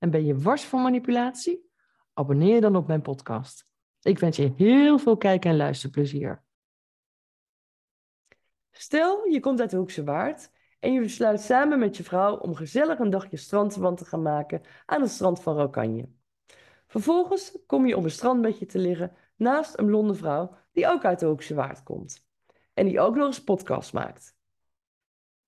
en ben je wars van manipulatie? Abonneer je dan op mijn podcast. Ik wens je heel veel kijk- en luisterplezier. Stel, je komt uit de Hoekse Waard en je besluit samen met je vrouw om gezellig een dagje strandwand te gaan maken aan het strand van Rokanje. Vervolgens kom je op een strandbedje te liggen naast een blonde vrouw die ook uit de Hoekse Waard komt. En die ook nog eens podcast maakt.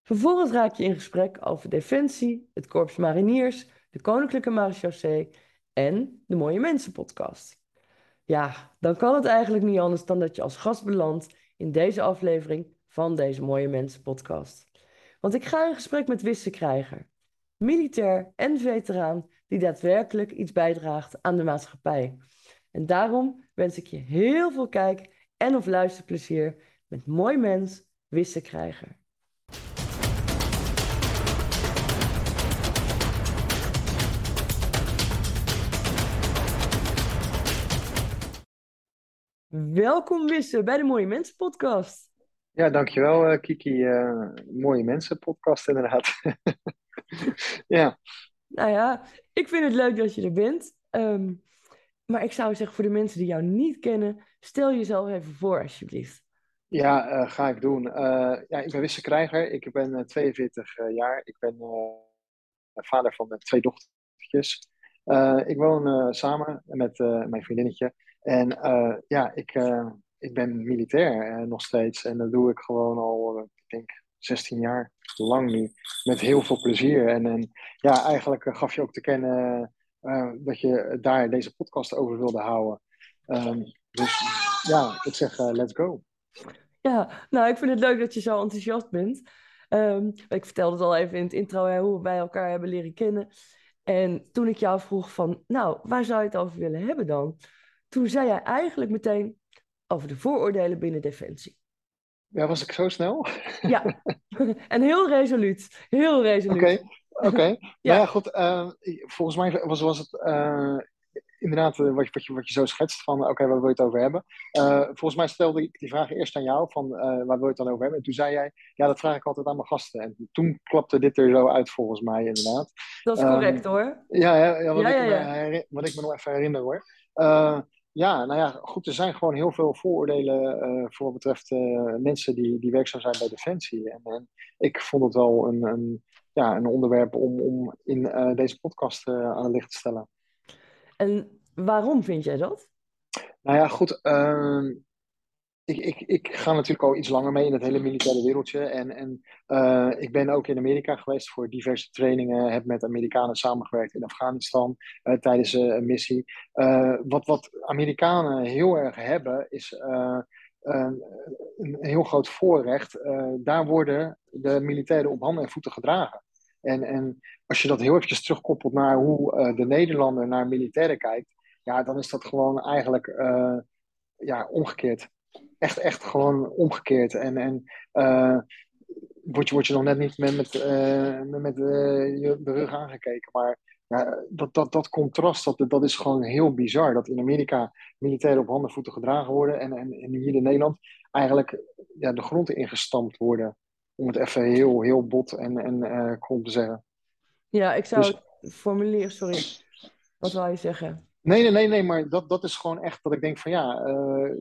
Vervolgens raak je in gesprek over Defensie, het Korps Mariniers, de Koninklijke Marechaussee en de Mooie Mensen podcast. Ja, dan kan het eigenlijk niet anders dan dat je als gast belandt in deze aflevering van deze Mooie Mensen podcast. Want ik ga in gesprek met Wisse Krijger, militair en veteraan die daadwerkelijk iets bijdraagt aan de maatschappij. En daarom wens ik je heel veel kijk- en of luisterplezier met Mooi Mens Wisse Krijger. Welkom Wisse bij de Mooie Mensen podcast. Ja, dankjewel uh, Kiki. Uh, mooie mensen podcast inderdaad. ja. Nou ja, ik vind het leuk dat je er bent. Um, maar ik zou zeggen voor de mensen die jou niet kennen, stel jezelf even voor alsjeblieft. Ja, uh, ga ik doen. ja, ik ben Wisse Krijger. Ik ben 42 jaar. Ik ben vader van twee dochtertjes. ik woon samen met mijn vriendinnetje. En uh, ja, ik, uh, ik ben militair uh, nog steeds. En dat doe ik gewoon al, ik denk, 16 jaar lang nu. Met heel veel plezier. En, en ja, eigenlijk gaf je ook te kennen dat je daar deze podcast over wilde houden. Um, dus ja, ik zeg let's go. Ja, nou, ik vind het leuk dat je zo enthousiast bent. Um, ik vertelde het al even in het intro hoe we elkaar hebben leren kennen. En toen ik jou vroeg van, nou, waar zou je het over willen hebben dan? Toen zei jij eigenlijk meteen over de vooroordelen binnen Defensie. Ja, was ik zo snel? Ja, en heel resoluut. Heel resoluut. Oké, oké. Okay. ja. ja, goed. Uh, volgens mij was, was het uh, inderdaad wat, wat, je, wat je zo schetst van, oké, okay, waar wil je het over hebben? Uh, volgens mij stelde ik die vraag eerst aan jou, van waar wil je het dan over hebben? En toen zei jij, ja, dat vraag ik altijd aan mijn gasten. En toen klapte dit er zo uit volgens mij, inderdaad. Dat is correct, um, hoor. Ja, ja, ja, wat, ja, ik me, wat ik me nog even herinner, hoor. Ja, nou ja, goed, er zijn gewoon heel veel vooroordelen uh, voor wat betreft uh, mensen die, die werkzaam zijn bij Defensie. En, en ik vond het wel een, een, ja, een onderwerp om, om in uh, deze podcast aan het licht te stellen. En waarom vind jij dat? Nou ja, goed, ehm, ik, ik, ik ga natuurlijk al iets langer mee in het hele militaire wereldje. En, en uh, ik ben ook in Amerika geweest voor diverse trainingen. Heb met Amerikanen samengewerkt in Afghanistan uh, tijdens uh, een missie. wat, wat Amerikanen heel erg hebben, is een, een heel groot voorrecht. daar worden de militairen op handen en voeten gedragen. En, en als je dat heel eventjes terugkoppelt naar hoe de Nederlander naar militairen kijkt, ja, dan is dat gewoon eigenlijk ja, omgekeerd echt, echt gewoon omgekeerd. En, en uh, word, je, word je nog net niet met, met, uh, met uh, de rug aangekeken. Maar ja, dat, dat, dat contrast, dat, dat is gewoon heel bizar. Dat in Amerika militairen op handen en voeten gedragen worden. En, en, en hier in Nederland eigenlijk ja, de grond ingestampt worden. Om het even heel, heel bot en, en uh, krom te zeggen. Ja, ik zou dus... het formuleren, sorry. Wat wil je zeggen? Nee, nee, nee, nee, maar dat, dat is gewoon echt dat ik denk van ja, uh,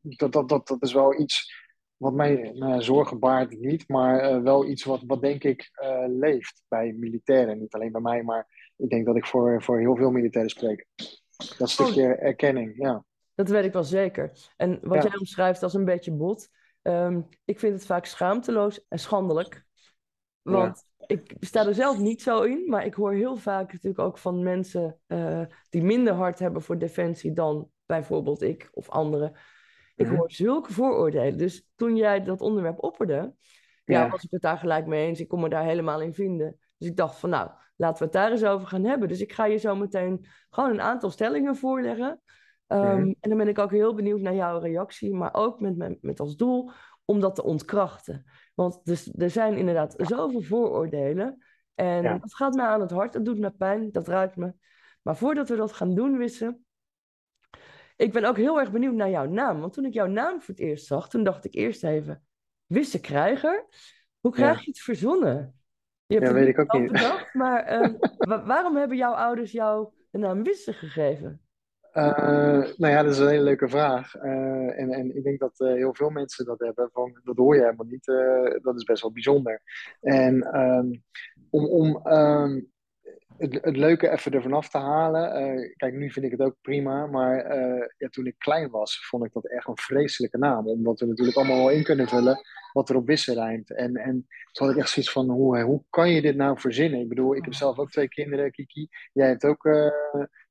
dat, dat, dat, dat is wel iets wat mij nou, zorgen baart niet, maar uh, wel iets wat, wat denk ik uh, leeft bij militairen. Niet alleen bij mij, maar ik denk dat ik voor, voor heel veel militairen spreek. Dat stukje oh, erkenning, ja. Dat weet ik wel zeker. En wat ja. jij omschrijft als een beetje bot, um, ik vind het vaak schaamteloos en schandelijk. Want ik sta er zelf niet zo in, maar ik hoor heel vaak natuurlijk ook van mensen uh, die minder hard hebben voor defensie dan bijvoorbeeld ik of anderen. Ik hoor zulke vooroordelen. Dus toen jij dat onderwerp opperde, ja. ja. was ik het daar gelijk mee eens. Ik kon me daar helemaal in vinden. Dus ik dacht van nou, laten we het daar eens over gaan hebben. Dus ik ga je zo meteen gewoon een aantal stellingen voorleggen. Ehm, Mhm. En dan ben ik ook heel benieuwd naar jouw reactie, maar ook met, met, met als doel om dat te ontkrachten. Want dus, er zijn inderdaad zoveel vooroordelen. En Ja. dat gaat mij aan het hart, dat doet me pijn, dat raakt me. Maar voordat we dat gaan doen, Wisse, ik ben ook heel erg benieuwd naar jouw naam. Want toen ik jouw naam voor het eerst zag, toen dacht ik eerst even, Wisse Krijger? Hoe krijg Ja. je het verzonnen? Je hebt Ja, weet ik ook niet. bedacht, maar ehm, wa- waarom hebben jouw ouders jou de naam Wisse gegeven? Eh, nou ja, dat is een hele leuke vraag. Eh, en, en ik denk dat eh, heel veel mensen dat hebben. Van, dat hoor je helemaal niet. Dat is best wel bijzonder. En ehm, om, om ehm, het, het leuke even ervan af te halen. kijk, nu vind ik het ook prima. Maar ja, toen ik klein was, vond ik dat echt een vreselijke naam. Omdat we natuurlijk allemaal wel in kunnen vullen wat er op wissen rijmt. En, en toen had ik echt zoiets van, hoe, hoe kan je dit nou verzinnen? Ik bedoel, ik heb zelf ook twee kinderen, Kiki. Jij hebt ook...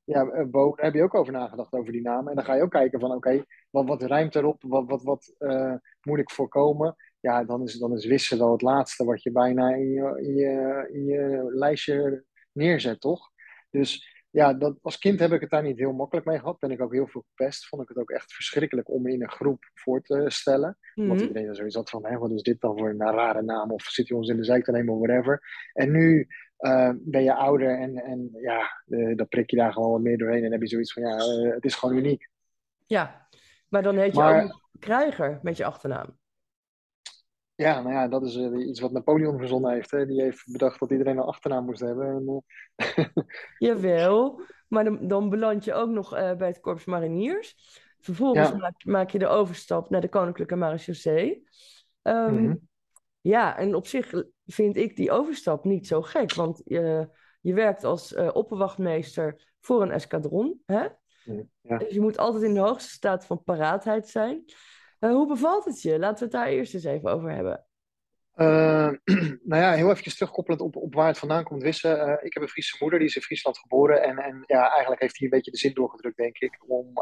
ja, eh, Bo, daar heb je ook over nagedacht, over die namen. En dan ga je ook kijken van, oké, wat, wat rijmt erop? Wat, wat, wat eh, moet ik voorkomen? Ja, dan is, dan is wissen wel het laatste wat je bijna in je, in je, in je lijstje neerzet, toch? Dus ja, dat, als kind heb ik het daar niet heel makkelijk mee gehad. Ben ik ook heel veel gepest. Vond ik het ook echt verschrikkelijk om in een groep voor te stellen. Want Mhm. iedereen er zoiets had van, hé, wat is dit dan voor een rare naam? Of zit hij ons in de zijk te nemen of whatever. En nu eh, ben je ouder en, en ja, eh, dan prik je daar gewoon wat meer doorheen. En heb je zoiets van, ja, eh, het is gewoon uniek. Ja, maar dan heet je Maar- ook Krijger met je achternaam. Ja, nou ja, dat is eh, iets wat Napoleon verzonnen heeft. Hè. Die heeft bedacht dat iedereen een achternaam moest hebben. En, Jawel, maar dan, dan beland je ook nog bij het Korps Mariniers. Vervolgens Ja. maak, maak je de overstap naar de Koninklijke Marechaussee. Ehm, Mhm. Ja, en op zich vind ik die overstap niet zo gek, want je, je werkt als eh, opperwachtmeester voor een eskadron. Hè? ja. Dus je moet altijd in de hoogste staat van paraatheid zijn. Eh, hoe bevalt het je? Laten we het daar eerst eens even over hebben. Eh, nou ja, heel eventjes terugkoppelend op, op waar het vandaan komt, Wissen. Ik heb een Friese moeder, die is in Friesland geboren. En, en ja, eigenlijk heeft hij een beetje de zin doorgedrukt, denk ik, om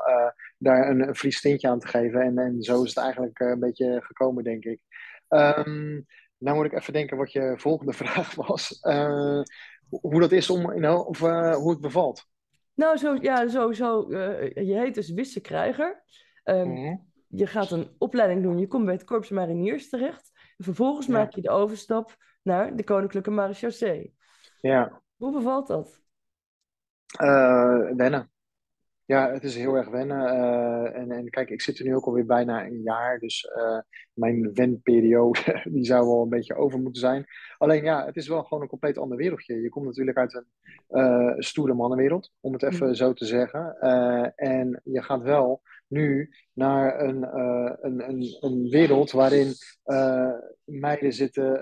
daar een, een Fries tintje aan te geven. En, en zo is het eigenlijk een beetje gekomen, denk ik. Ehm, nou moet ik even denken wat je volgende vraag was. Eh, hoe dat is om, you know, of eh, hoe het bevalt. Nou, zo, ja, sowieso. eh, je heet dus Wisse Krijger. Ehm, Mhm. Je gaat een opleiding doen. Je komt bij het Korps Mariniers terecht. En vervolgens Ja. maak je de overstap naar de Koninklijke Marechaussee. Ja, Hoe bevalt dat? Wennen. Ja, het is heel erg wennen. eh, en, en kijk, ik zit er nu ook alweer bijna een jaar. Dus eh, mijn wenperiode die zou wel een beetje over moeten zijn. Alleen ja, het is wel gewoon een compleet ander wereldje. Je komt natuurlijk uit een eh, stoere mannenwereld, om het even Mhm. zo te zeggen. En je gaat wel nu naar een, een, een, een wereld waarin meiden zitten,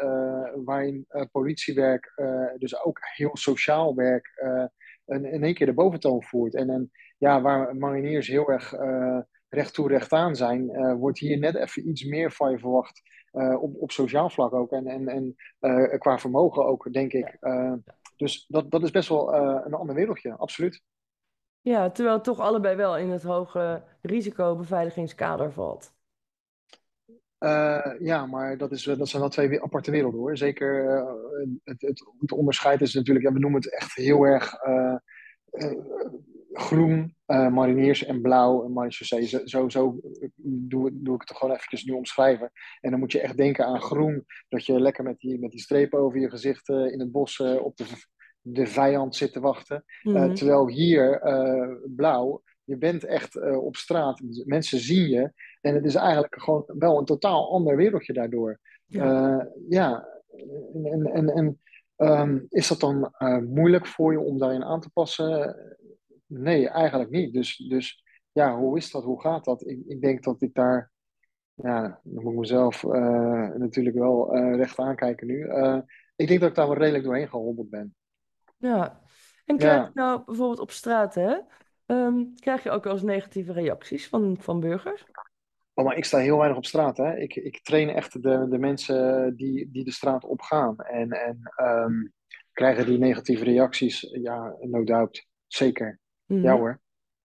waarin politiewerk, dus ook heel sociaal werk, een, in één keer de boventoon voert. En, en ja, waar mariniers heel erg eh, recht toe recht aan zijn, eh, wordt hier net even iets meer van je verwacht. eh, op, op sociaal vlak ook en, en, en qua vermogen ook, denk ik. Dus dat, dat is best wel een ander wereldje, absoluut. Ja, terwijl het toch allebei wel in het hoge risicobeveiligingskader valt. Ja, maar dat, is, dat zijn wel twee we- aparte werelden hoor. Zeker het, het, het onderscheid is natuurlijk, ja, we noemen het echt heel erg groen, eh, mariniers en blauw, marechaussee. Zo, zo, zo doe, doe ik het er gewoon eventjes nu omschrijven. En dan moet je echt denken aan groen, dat je lekker met die, met die strepen over je gezicht eh, in het bos eh, op de, de vijand zit te wachten. Eh, Mhm. terwijl hier eh, blauw, je bent echt eh, op straat, mensen zien je. En het is eigenlijk gewoon wel een totaal ander wereldje daardoor. Ja. Ja, ja. en, en, en, en ehm, is dat dan eh, moeilijk voor je om daarin aan te passen? Nee, eigenlijk niet. Dus, dus ja, hoe is dat? Hoe gaat dat? Ik, ik denk dat ik daar, ja, dan moet ik mezelf eh, natuurlijk wel eh, recht aankijken nu. Eh, ik denk dat ik daar wel redelijk doorheen gehobbeld ben. Ja. En krijg Ja. je nou bijvoorbeeld op straat, hè? ehm, krijg je ook wel eens negatieve reacties van, van burgers? Oh, maar ik sta heel weinig op straat. Hè? Ik, ik train echt de, de mensen die, die de straat opgaan. En, en ehm, krijgen die negatieve reacties? Ja, no doubt. Zeker. Mhm. Ja hoor.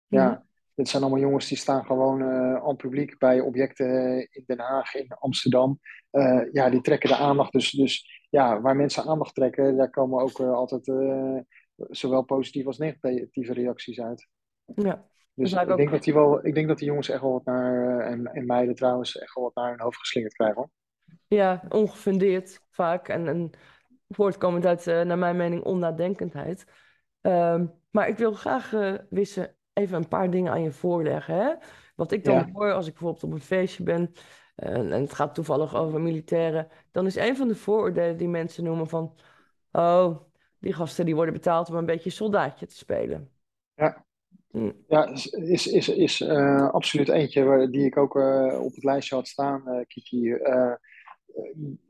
Ja. Mhm. Dit zijn allemaal jongens die staan gewoon eh aan publiek bij objecten in Den Haag, in Amsterdam. Eh, ja, die trekken de aandacht. Dus, dus ja, waar mensen aandacht trekken, daar komen ook altijd zowel positieve als negatieve reacties uit. Ja. Dus ik, denk dat die wel, ik denk dat die jongens echt wel wat naar, en, en meiden trouwens, echt wel wat naar hun hoofd geslingerd krijgen hoor. Ja, ongefundeerd vaak. En, en voortkomend uit, naar mijn mening, onnadenkendheid. Ehm, maar ik wil graag uh, wissen, even een paar dingen aan je voorleggen. Hè? Wat ik dan hoor als ik bijvoorbeeld op een feestje ben en het gaat toevallig over militairen, dan is een van de vooroordelen die mensen noemen van, oh, die gasten die worden betaald om een beetje soldaatje te spelen. Ja, hm. ja is, is, is uh, absoluut eentje die ik ook uh, op het lijstje had staan, Kiki.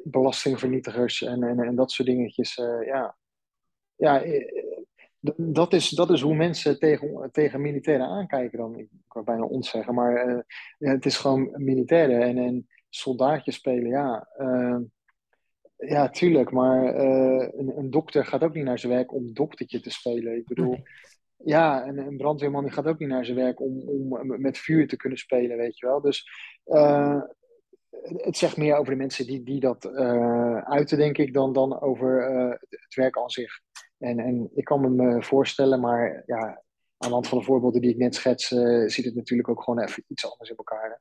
belastingvernietigers en, en, en dat soort dingetjes. ja, ja dat is, dat is hoe mensen tegen, tegen militairen aankijken dan. Ik kan bijna ons zeggen, maar uh, ja, het is gewoon militairen en, en soldaatjes spelen, ja. Uh, ja, tuurlijk, maar uh, een, een, dokter gaat ook niet naar zijn werk om doktertje te spelen. Ik bedoel, ja, en een brandweerman die gaat ook niet naar zijn werk om, om met vuur te kunnen spelen, weet je wel. Dus het zegt meer over de mensen die, die dat uiten, denk ik, dan, dan over het werk aan zich. En, en ik kan me voorstellen, maar ja, aan de hand van de voorbeelden die ik net schets, uh, ziet het natuurlijk ook gewoon even iets anders in elkaar. Hè?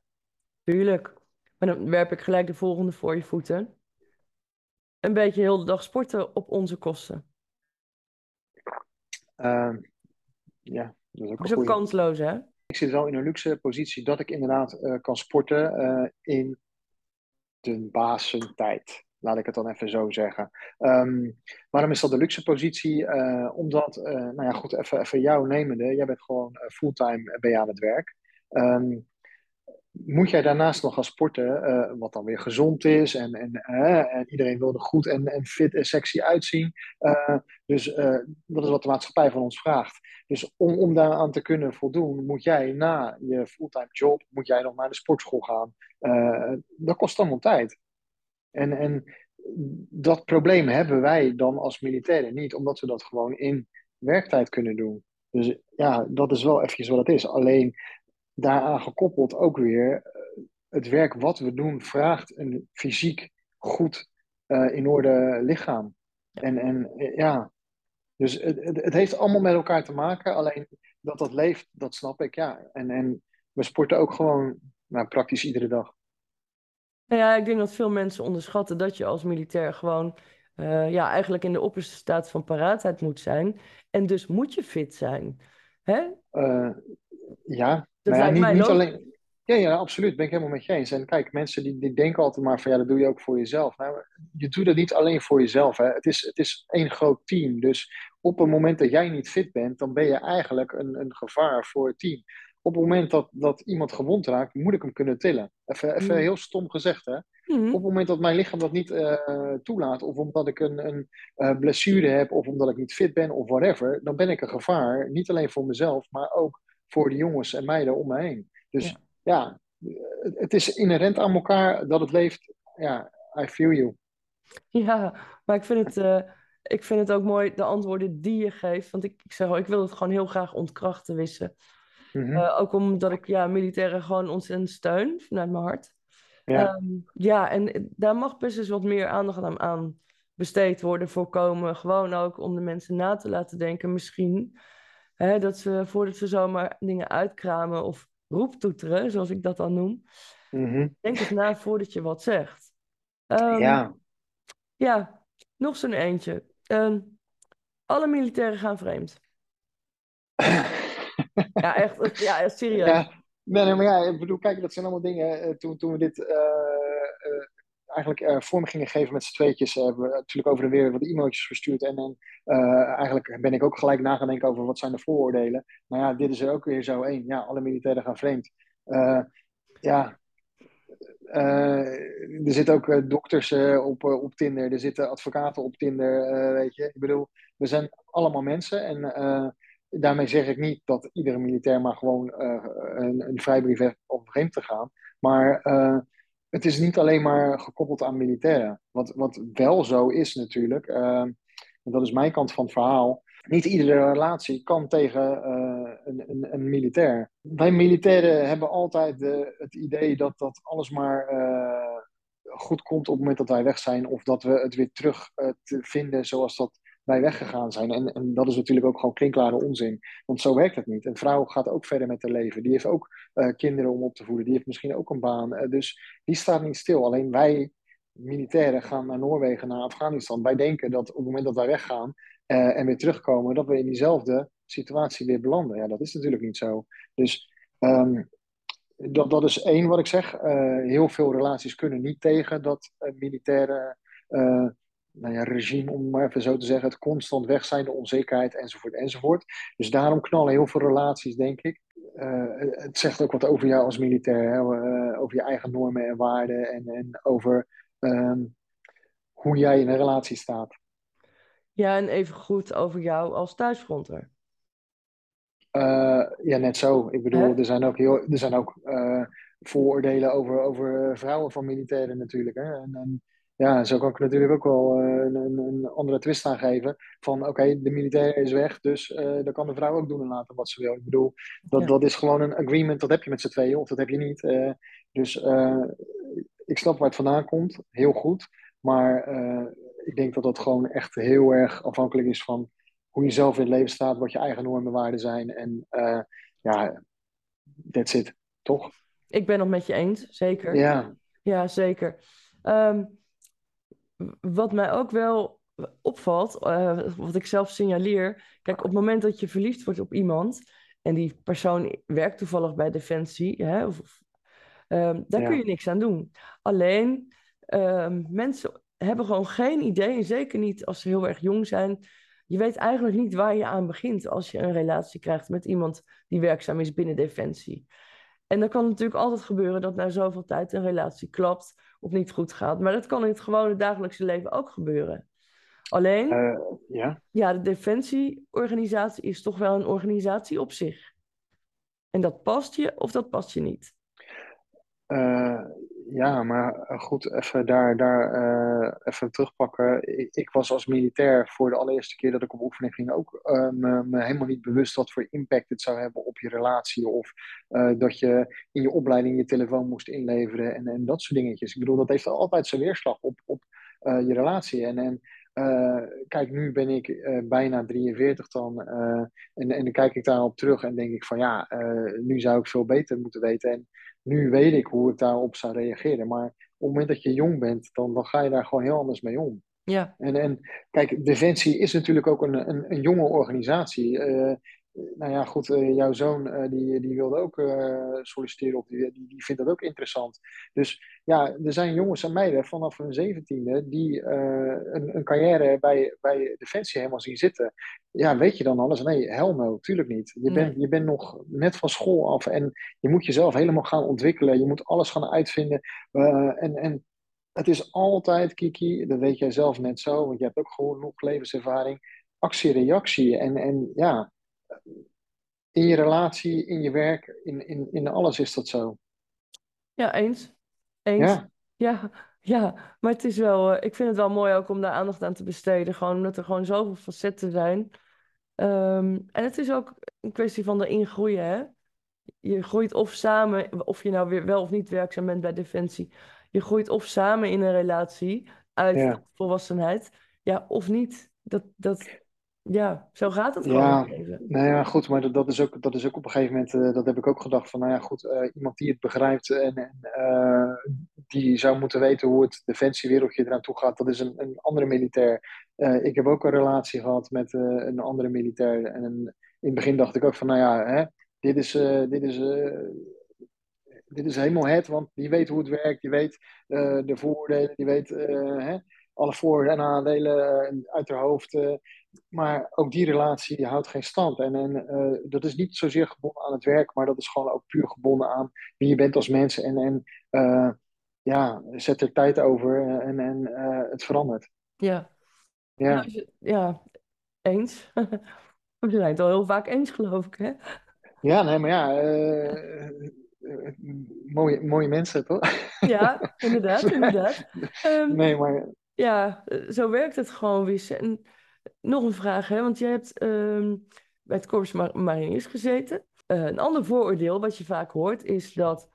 Tuurlijk. Maar dan werp ik gelijk de volgende voor je voeten. Een beetje heel de dag sporten op onze kosten. Uh, ja, dat is ook, dat is ook kansloos, hè? Ik zit wel in een luxe positie dat ik inderdaad uh, kan sporten uh, in de basentijd. Laat ik het dan even zo zeggen. Um, waarom is dat de luxe positie? Uh, omdat, uh, nou ja, goed, even, even jou nemende. Jij bent gewoon uh, fulltime je aan het werk. Um, moet jij daarnaast nog gaan sporten, wat dan weer gezond is en, en, en iedereen wil er goed en, en fit en sexy uitzien. dus dat is wat de maatschappij van ons vraagt. Dus om, om daaraan te kunnen voldoen, moet jij na je fulltime job, moet jij nog naar de sportschool gaan. dat kost allemaal tijd. En, en dat probleem hebben wij dan als militairen niet, omdat we dat gewoon in werktijd kunnen doen. Dus ja, dat is wel eventjes wat het is. Alleen daaraan gekoppeld ook weer, eh, het werk wat we doen vraagt een fysiek goed uh, in orde lichaam. En, en eh, ja, dus het, het, het, heeft allemaal met elkaar te maken. Alleen dat dat leeft, dat snap ik, ja. En, en we sporten ook gewoon nou, praktisch iedere dag. Nou ja, ik denk dat veel mensen onderschatten dat je als militair gewoon uh, ja, eigenlijk in de opperste staat van paraatheid moet zijn. En dus moet je fit zijn. Hè? Uh, ja, dat maar ja, niet, niet alleen. Ja, ja, absoluut. Ben ik helemaal met je eens. En kijk, mensen die, die denken altijd maar van ja, dat doe je ook voor jezelf. Nou, je doet dat niet alleen voor jezelf. Hè. Het, is, het is één groot team. Dus op het moment dat jij niet fit bent, dan ben je eigenlijk een, een gevaar voor het team op het moment dat, dat iemand gewond raakt, moet ik hem kunnen tillen. Even, even mm. heel stom gezegd, hè. Mm. Op het moment dat mijn lichaam dat niet uh, toelaat, of omdat ik een, een uh, blessure heb, of omdat ik niet fit ben, of whatever, dan ben ik een gevaar. Niet alleen voor mezelf, maar ook voor de jongens en meiden om me heen. Dus ja, ja het is inherent aan elkaar dat het leeft. Ja, I feel you. Ja, maar ik vind het, uh, ik vind het ook mooi, de antwoorden die je geeft. Want ik, ik zeg al, ik wil het gewoon heel graag ontkrachten wissen. Mhm. Eh, ook omdat ik ja, militairen gewoon ontzettend steun vanuit mijn hart. Ja, ehm, ja en daar mag best eens wat meer aandacht aan, aan besteed worden, voorkomen. Gewoon ook om de mensen na te laten denken, misschien. Hè, dat ze voordat ze zomaar dingen uitkramen of roeptoeteren, zoals ik dat dan noem. Mhm. Denk eens na voordat je wat zegt. Um, ja. Ja, nog zo'n eentje. Um, alle militairen gaan vreemd. Ja, echt. Ja, serieus. Ja, nee, maar ja, ik bedoel, kijk, dat zijn allemaal dingen. Eh, toen, toen we dit uh, uh, eigenlijk vorm gingen geven met z'n tweetjes, hebben we natuurlijk over en weer wat e-mailtjes verstuurd. En eigenlijk ben ik ook gelijk na gaan denken over wat zijn de vooroordelen. Nou ja, dit is er ook weer zo één. Ja, alle militairen gaan vreemd. ja, er zitten ook dokters op, op Tinder, er zitten advocaten op Tinder, weet je. Ik bedoel, we zijn allemaal mensen en daarmee zeg ik niet dat iedere militair maar gewoon uh, een, een vrijbrief heeft om vreemd te gaan. Maar uh, het is niet alleen maar gekoppeld aan militairen. Wat, wat wel zo is natuurlijk, en dat is mijn kant van het verhaal. Niet iedere relatie kan tegen een, een, een, militair. Wij militairen hebben altijd het idee dat, dat alles maar goed komt op het moment dat wij weg zijn, of dat we het weer terug te vinden zoals dat wij weggegaan zijn. En, en dat is natuurlijk ook gewoon klinklare onzin, want zo werkt het niet. Een vrouw gaat ook verder met haar leven. Die heeft ook uh, kinderen om op te voeden, die heeft misschien ook een baan. Uh, dus die staat niet stil. Alleen wij militairen gaan naar Noorwegen, naar Afghanistan. Wij denken dat op het moment dat wij weggaan en weer terugkomen, dat we in diezelfde situatie weer belanden. Ja, dat is natuurlijk niet zo. Dus um, dat, dat is één wat ik zeg. Heel veel relaties kunnen niet tegen dat uh, militaire uh, nou ja, regime, om maar even zo te zeggen, het constant weg zijn, de onzekerheid enzovoort enzovoort. Dus daarom knallen heel veel relaties, denk ik. het zegt ook wat over jou als militair, hè? over je eigen normen en waarden en, en over um, hoe jij in een relatie staat. Ja, en even goed over jou als thuisfronter. Uh, ja, net zo. Ik bedoel, er zijn ook, heel, er zijn ook uh, vooroordelen over, over vrouwen van militairen natuurlijk. Hè? En, en, ja, zo kan ik natuurlijk ook wel uh, een, een, andere twist aangeven. Van oké, okay, de militair is weg, dus dan kan de vrouw ook doen en laten wat ze wil. Ik bedoel, dat, ja. dat is gewoon een agreement, dat heb je met z'n tweeën of dat heb je niet. dus ik snap waar het vandaan komt, heel goed. Maar ik denk dat dat gewoon echt heel erg afhankelijk is van hoe je zelf in het leven staat, wat je eigen normen en waarden zijn. En uh, ja, that's it, toch? Ik ben het met je eens, zeker. Ja, ja zeker. Um, wat mij ook wel opvalt, uh, wat ik zelf signaleer. Kijk, op het moment dat je verliefd wordt op iemand. en die persoon werkt toevallig bij Defensie. Hè, of, um, daar ja. kun je niks aan doen. Alleen um, mensen hebben gewoon geen idee. En zeker niet als ze heel erg jong zijn je weet eigenlijk niet waar je aan begint als je een relatie krijgt met iemand die werkzaam is binnen Defensie. En dan kan natuurlijk altijd gebeuren dat na zoveel tijd een relatie klapt of niet goed gaat. Maar dat kan in het gewone dagelijkse leven ook gebeuren. Alleen, uh, ja. ja, de defensieorganisatie is toch wel een organisatie op zich. En dat past je of dat past je niet. Uh, ja, maar eh, goed, even daar, daar uh, even terugpakken. Ik, ik, was als militair voor de allereerste keer dat ik op oefening ging ook uh, me, helemaal niet bewust wat voor impact het zou hebben op je relatie. Of dat je in je opleiding je telefoon moest inleveren en, en dat soort dingetjes. Ik bedoel, dat heeft altijd zijn weerslag op, op je relatie. En, en kijk, nu ben ik bijna 43 dan. en, en dan kijk ik daarop terug en denk ik van ja, nu zou ik veel beter moeten weten. En nu weet ik hoe ik daarop zou reageren. Maar op het moment dat je jong bent, dan, dan ga je daar gewoon heel anders mee om. Ja. En, en kijk, Defensie is natuurlijk ook een, een, een jonge organisatie. Uh, nou ja, goed, uh, jouw zoon uh, die, die wilde ook solliciteren op, die, die, vindt dat ook interessant. Dus ja, er zijn jongens en meiden vanaf hun zeventiende die een, een carrière bij, bij Defensie helemaal zien zitten. Ja, weet je dan alles? Nee, hell no, tuurlijk niet. Je, bent, je bent nog net van school af en je moet jezelf helemaal gaan ontwikkelen. Je moet alles gaan uitvinden. en, en het is altijd, Kiki, dat weet jij zelf net zo, want je hebt ook genoeg levenservaring, actie-reactie. En, en ja, in je relatie, in je werk, in, in, in alles is dat zo. Ja, eens. Eens. Ja. ja. Ja, maar het is wel, ik vind het wel mooi ook om daar aandacht aan te besteden. Gewoon omdat er gewoon zoveel facetten zijn. Um, en het is ook een kwestie van erin groeien, hè. Je groeit of samen, of je nou weer wel of niet werkzaam bent bij Defensie. Je groeit of samen in een relatie uit Ja. volwassenheid, ja, of niet. Dat, dat, ja, zo gaat het gewoon Ja, nou ja, goed, maar dat, dat is ook, dat is ook op een gegeven moment, eh, dat heb ik ook gedacht van, nou ja, goed, eh, iemand die het begrijpt en, en eh, die zou moeten weten hoe het defensiewereldje eraan toe gaat, dat is een, een andere militair. Ik heb ook een relatie gehad met een andere militair en in het begin dacht ik ook van, nou ja, hè, dit is, dit is, dit is helemaal het, want die weet hoe het werkt, die weet de voordelen, die weet hè, alle voor- en nadelen uit haar hoofd. Maar ook die relatie houdt geen stand. En, en eh, dat is niet zozeer gebonden aan het werk, maar dat is gewoon ook puur gebonden aan wie je bent als mens. En, en eh, ja, zet er tijd over eh, en, en het verandert. Ja, ja, je- ja eens. We zijn het al heel vaak eens, geloof ik, hè? ja nee, maar ja, mooie, mooie mensen toch? Ja, inderdaad, inderdaad. Ehm, Nee, maar ja, zo werkt het gewoon. En nog een vraag, hè? Want je hebt ehm, bij het Corps Mar Mariniers gezeten. Eh, een ander vooroordeel wat je vaak hoort is dat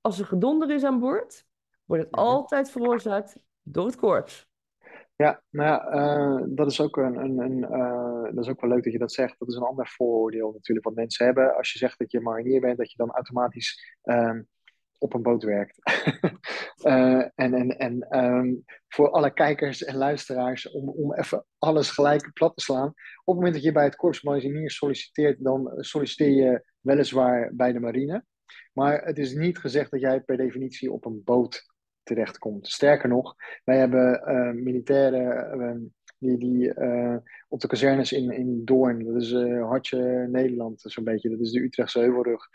als er gedonder is aan boord, wordt het Mhm. altijd veroorzaakt door het korps. Ja, nou ja, eh, dat is ook een, een, een eh, dat is ook wel leuk dat je dat zegt. Dat is een ander vooroordeel natuurlijk wat mensen hebben. Als je zegt dat je marinier bent, dat je dan automatisch ehm, op een boot werkt. Eh, en en, en ehm, voor alle kijkers en luisteraars, om, om even alles gelijk plat te slaan. Op het moment dat je bij het Korps solliciteert, dan solliciteer je weliswaar bij de marine. Maar het is niet gezegd dat jij per definitie op een boot terechtkomt. Sterker nog, wij hebben eh, militairen eh, die, die eh, op de kazernes in, in Doorn, dat is Hartje Nederland zo'n beetje, dat is de Utrechtse Heuvelrug.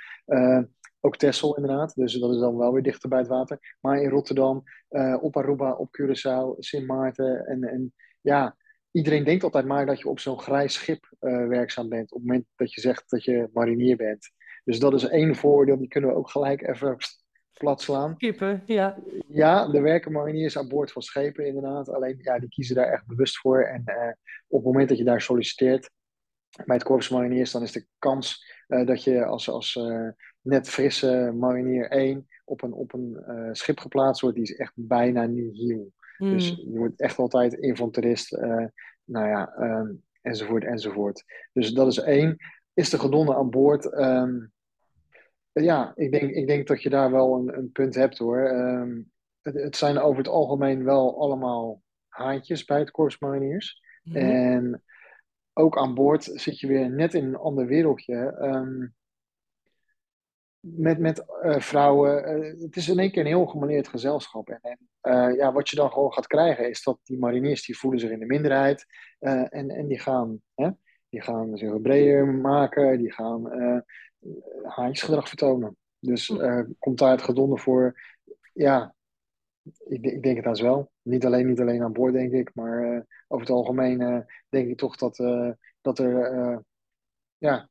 Ook Texel inderdaad, dus dat is dan wel weer dichter bij het water. Maar in Rotterdam, eh, op Aruba, op Curaçao, Sint Maarten en, en ja, iedereen denkt altijd maar dat je op zo'n grijs schip eh, werkzaam bent op het moment dat je zegt dat je marinier bent. Dus dat is één voordeel, die kunnen we ook gelijk even plat slaan. Kippen, ja. Ja, er werken mariniers aan boord van schepen inderdaad. Alleen ja, die kiezen daar echt bewust voor. En eh, op het moment dat je daar solliciteert bij het Korps Mariniers, dan is de kans dat je als, als net frisse marinier 1 op een, op een eh, schip geplaatst wordt, die is echt bijna nihil. Hmm. Dus je wordt echt altijd infanterist, eh, nou ja, ehm, enzovoort, enzovoort. Dus dat is één. Is de gedonde aan boord? Ehm, ja, ik denk, ik denk dat je daar wel een, een punt hebt hoor. Ehm, het, het zijn over het algemeen wel allemaal haantjes bij het Korps Mariniers. Mhm. En ook aan boord zit je weer net in een ander wereldje. Met met eh, vrouwen. eh, het is in één keer een heel gemaleerd gezelschap. En, en eh, ja, wat je dan gewoon gaat krijgen is dat die mariniers die voelen zich in de minderheid. en, en die gaan, hè, die gaan zich breder maken. Die gaan haantjesgedrag vertonen. Dus eh, komt daar het gedonder voor? Ja, ik, ik denk het haast wel. Niet alleen, niet alleen aan boord, denk ik. Maar over het algemeen denk ik toch dat, dat er ja,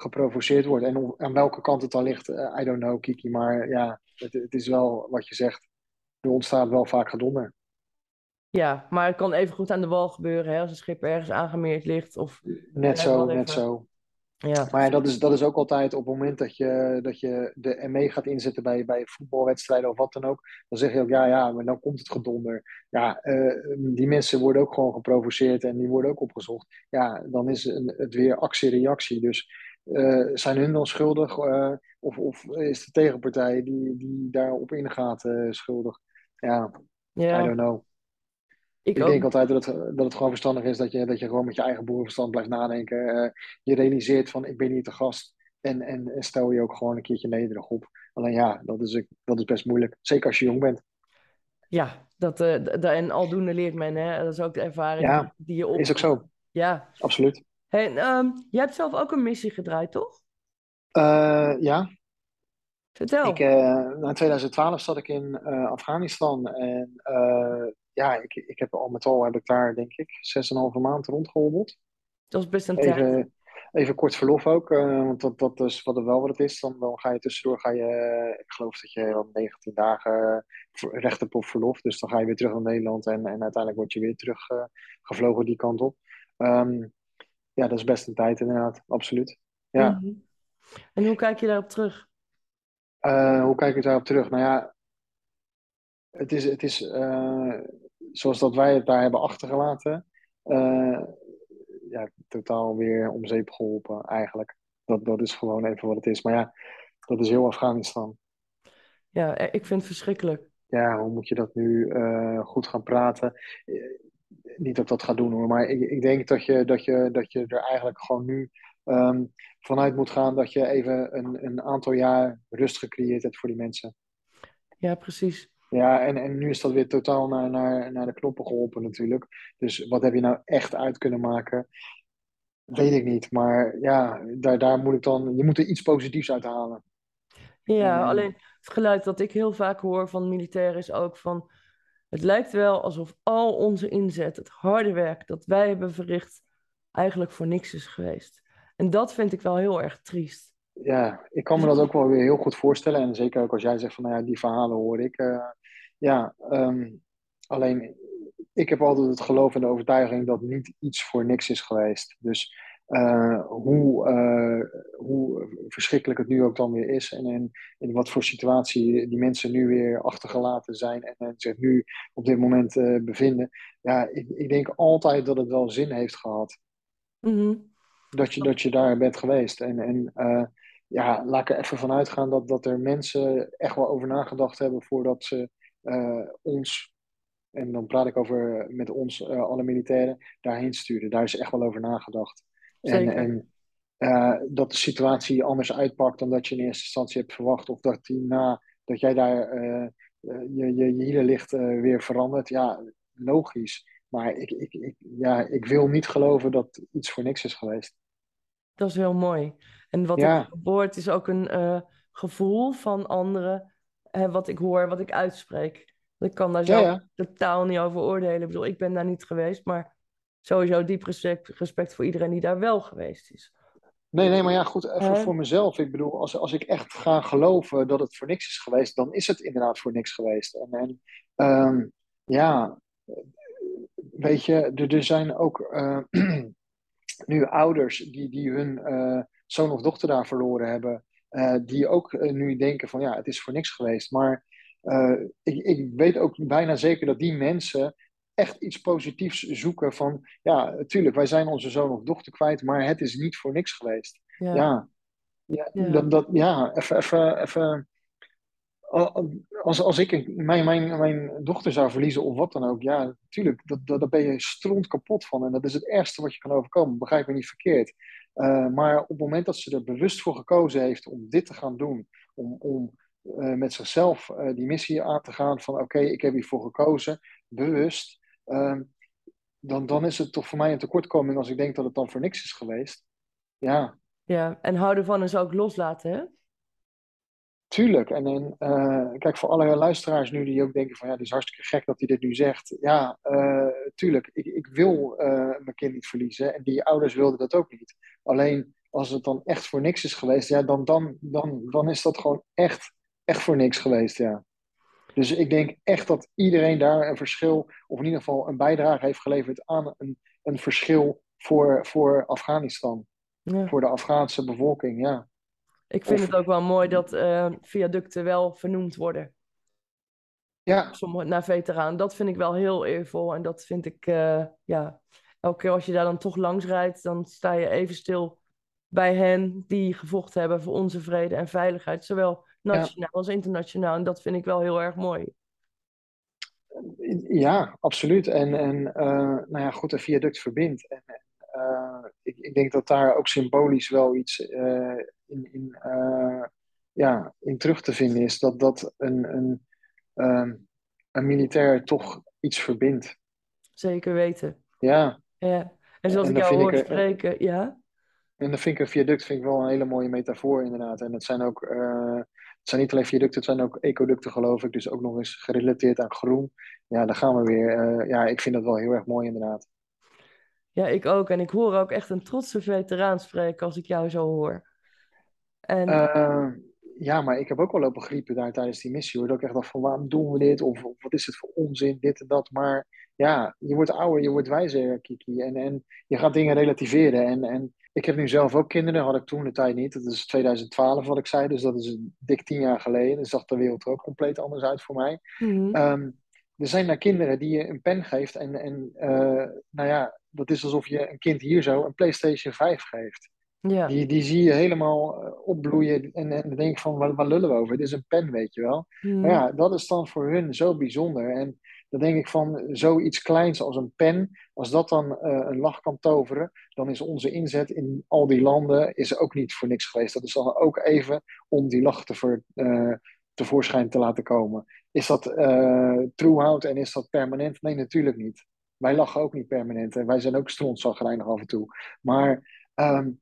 geprovoceerd wordt. En aan welke kant het dan ligt, eh, I don't know, Kiki. Maar ja, het, het is wel wat je zegt. Er ontstaat wel vaak gedonder. Ja, maar het kan even goed aan de wal gebeuren, hè, als een schip ergens aangemeerd ligt. Of, Net zo, net even. zo. ja. Maar ja, dat is, dat is ook altijd op het moment dat je, dat je de ME gaat inzetten bij, bij voetbalwedstrijden of wat dan ook. Dan zeg je ook, ja, ja, maar dan komt het gedonder. Ja, eh, die mensen worden ook gewoon geprovoceerd en die worden ook opgezocht. Ja, dan is het weer actie-reactie. Dus eh, zijn hun dan schuldig? eh, of, of is de tegenpartij die, die daarop ingaat eh, schuldig? Ja, I don't know. ik denk altijd dat het, dat het gewoon verstandig is dat je, dat je gewoon met je eigen boerenverstand blijft nadenken. Je realiseert van ik ben hier te gast en, en, en stel je ook gewoon een keertje nederig op. Alleen ja, dat is, dat is best moeilijk. Zeker als je jong bent. Ja, dat, en aldoende leert men, hè. Dat is ook de ervaring Ja, die je op... Is ook zo, Ja. absoluut. Hey, ehm, jij hebt zelf ook een missie gedraaid, toch? Eh, ja, Vertel. ik, eh, in 2012 zat ik in eh, Afghanistan en ja, ik, ik heb al met al heb ik daar denk ik 6,5 maand rondgehobbeld. Dat was best een tijd. Even, even kort verlof ook, want dat, dat is wat er wel wat het is. Dan, dan ga je tussendoor, ga je, ik geloof dat je wel 19 dagen recht hebt op verlof. Dus dan ga je weer terug naar Nederland en, en uiteindelijk word je weer terug gevlogen die kant op. Ehm, ja, dat is best een tijd inderdaad, absoluut. Ja, Mhm. En hoe kijk je daarop terug? Eh, hoe kijk ik daarop terug? Nou ja, het is, het is eh, zoals dat wij het daar hebben achtergelaten. eh, ja, totaal weer om zeep geholpen eigenlijk. Dat, dat is gewoon even wat het is. Maar ja, dat is heel Afghanistan. Ja, ik vind het verschrikkelijk. Ja, hoe moet je dat nu goed gaan praten? Eh, niet dat ik dat ga doen hoor, maar ik, ik denk dat je, dat, je, dat je er eigenlijk gewoon nu ehm, vanuit moet gaan dat je even een, een aantal jaar rust gecreëerd hebt voor die mensen. Ja, precies. Ja, en, en nu is dat weer totaal naar, naar, naar de knoppen geholpen natuurlijk. Dus wat heb je nou echt uit kunnen maken? Weet ik niet. Maar ja, daar, daar moet ik dan. Je moet er iets positiefs uit halen. Ja, Mm. alleen het geluid dat ik heel vaak hoor van militairen is ook van... Het lijkt wel alsof al onze inzet, het harde werk dat wij hebben verricht, eigenlijk voor niks is geweest. En dat vind ik wel heel erg triest. Ja, ik kan me dat ook wel weer heel goed voorstellen. En zeker ook als jij zegt van nou ja, die verhalen hoor ik. eh, ja, ehm, alleen ik heb altijd het geloof en de overtuiging dat niet iets voor niks is geweest. Dus uh, hoe, uh, hoe verschrikkelijk het nu ook dan weer is. En, en in wat voor situatie die mensen nu weer achtergelaten zijn en, en zich nu op dit moment uh, bevinden. Ja, ik, ik, denk altijd dat het wel zin heeft gehad. Mm dat, je, dat je daar bent geweest. En, en ja, laat ik er even van uitgaan dat, dat er mensen echt wel over nagedacht hebben voordat ze ons en dan praat ik over met ons, alle militairen, daarheen sturen. Daar is echt wel over nagedacht. En, en uh, dat de situatie anders uitpakt dan dat je in eerste instantie hebt verwacht. Of dat die na dat jij daar uh, je, je, je hielen ligt uh, weer verandert. Ja, logisch. Maar ik, ik, ik, ja, ik wil niet geloven dat iets voor niks is geweest. Dat is heel mooi. En wat ja. ik hoor, is ook een gevoel van anderen. wat ik hoor, wat ik uitspreek. Ik kan daar zelf ja, ja. totaal niet over oordelen. Ik bedoel, ik ben daar niet geweest, maar sowieso diep respect, respect voor iedereen die daar wel geweest is. Nee, nee, maar ja, goed, even voor mezelf. Ik bedoel, als, als ik echt ga geloven dat het voor niks is geweest, dan is het inderdaad voor niks geweest. En, en um, ja, weet je, er, er zijn ook uh, nu ouders die, die hun uh, zoon of dochter daar verloren hebben, uh, die ook nu denken van ja, het is voor niks geweest. Maar ik, ik weet ook bijna zeker dat die mensen echt iets positiefs zoeken van, ja, natuurlijk, wij zijn onze zoon of dochter kwijt, maar het is niet voor niks geweest. Ja, ja, ja, ja. Dat, dat, ja even, even, even als, als ik mijn, mijn, mijn dochter zou verliezen of wat dan ook, ja, natuurlijk, dat, dat, daar ben je stront kapot van. En dat is het ergste wat je kan overkomen, begrijp me niet verkeerd. Uh, maar op het moment dat ze er bewust voor gekozen heeft om dit te gaan doen, om, om uh, met zichzelf uh, die missie aan te gaan van oké, ik heb hiervoor gekozen, bewust, Ehm, dan, dan is het toch voor mij een tekortkoming als ik denk dat het dan voor niks is geweest. Ja. Ja, en houden van is ook loslaten, hè? Tuurlijk. En, en uh, kijk, voor alle luisteraars nu die ook denken van ja, het is hartstikke gek dat hij dit nu zegt. Ja, uh, tuurlijk. Ik, ik wil uh, mijn kind niet verliezen. En die ouders wilden dat ook niet. Alleen als het dan echt voor niks is geweest, ja, dan, dan, dan, dan is dat gewoon echt, echt voor niks geweest, ja. Dus ik denk echt dat iedereen daar een verschil, of in ieder geval een bijdrage heeft geleverd aan een, een verschil voor, voor Afghanistan. Ja. Voor de Afghaanse bevolking, ja. Ik vind het ook wel mooi dat uh, viaducten wel vernoemd worden. Ja. Sommige, naar veteraan. Dat vind ik wel heel eervol. En dat vind ik, uh, ja, elke keer als je daar dan toch langs rijdt, dan sta je even stil bij hen die gevochten hebben voor onze vrede en veiligheid. Zowel nationaal als internationaal. En dat vind ik wel heel erg mooi. Ja, absoluut. En, en uh, nou ja, goed, een viaduct verbindt. En, uh, ik, ik, denk dat daar ook symbolisch wel iets uh, in, in, ja, in terug te vinden is. Dat, dat een, een, ehm, een militair toch iets verbindt. Zeker weten. Ja. ja. En zoals en ik jou hoor ik, spreken, ja. En dan vind ik een viaduct vind ik wel een hele mooie metafoor inderdaad. En het zijn ook het zijn niet alleen viaducten, het zijn ook ecoducten geloof ik. Dus ook nog eens gerelateerd aan groen. Ja, daar gaan we weer. Uh, ja, ik vind dat wel heel erg mooi inderdaad. Ja, ik ook. En ik hoor ook echt een trotse veteraan spreken als ik jou zo hoor. En... Uh, ja, maar ik heb ook wel lopen griepen daar tijdens die missie. Hoor. Dat ik echt dacht van waarom doen we dit? Of, of, wat is het voor onzin, dit en dat. Maar ja, je wordt ouder, je wordt wijzer, Kiki. En, en je gaat dingen relativeren. En, en ik heb nu zelf ook kinderen, had ik toen de tijd niet. Dat is 2012 wat ik zei, dus dat is een dik tien jaar geleden. Dus zag de wereld er ook compleet anders uit voor mij. Mm er zijn daar kinderen die je een pen geeft en, en uh, nou ja, dat is alsof je een kind hier zo een PlayStation 5 geeft. Ja. Die, die zie je helemaal eh, opbloeien en, en dan denk van, waar, waar lullen we over? Het is een pen, weet je wel. Mm. Maar ja, dat is dan voor hun zo bijzonder. En dan denk ik van zoiets kleins als een pen, als dat dan uh, een lach kan toveren, dan is onze inzet in al die landen is ook niet voor niks geweest. Dat is dan ook even om die lach te voor, uh, tevoorschijn te laten komen. Is dat uh, troehout en is dat permanent? Nee, natuurlijk niet. Wij lachen ook niet permanent en wij zijn ook strontzagrijnig af en toe. Maar um,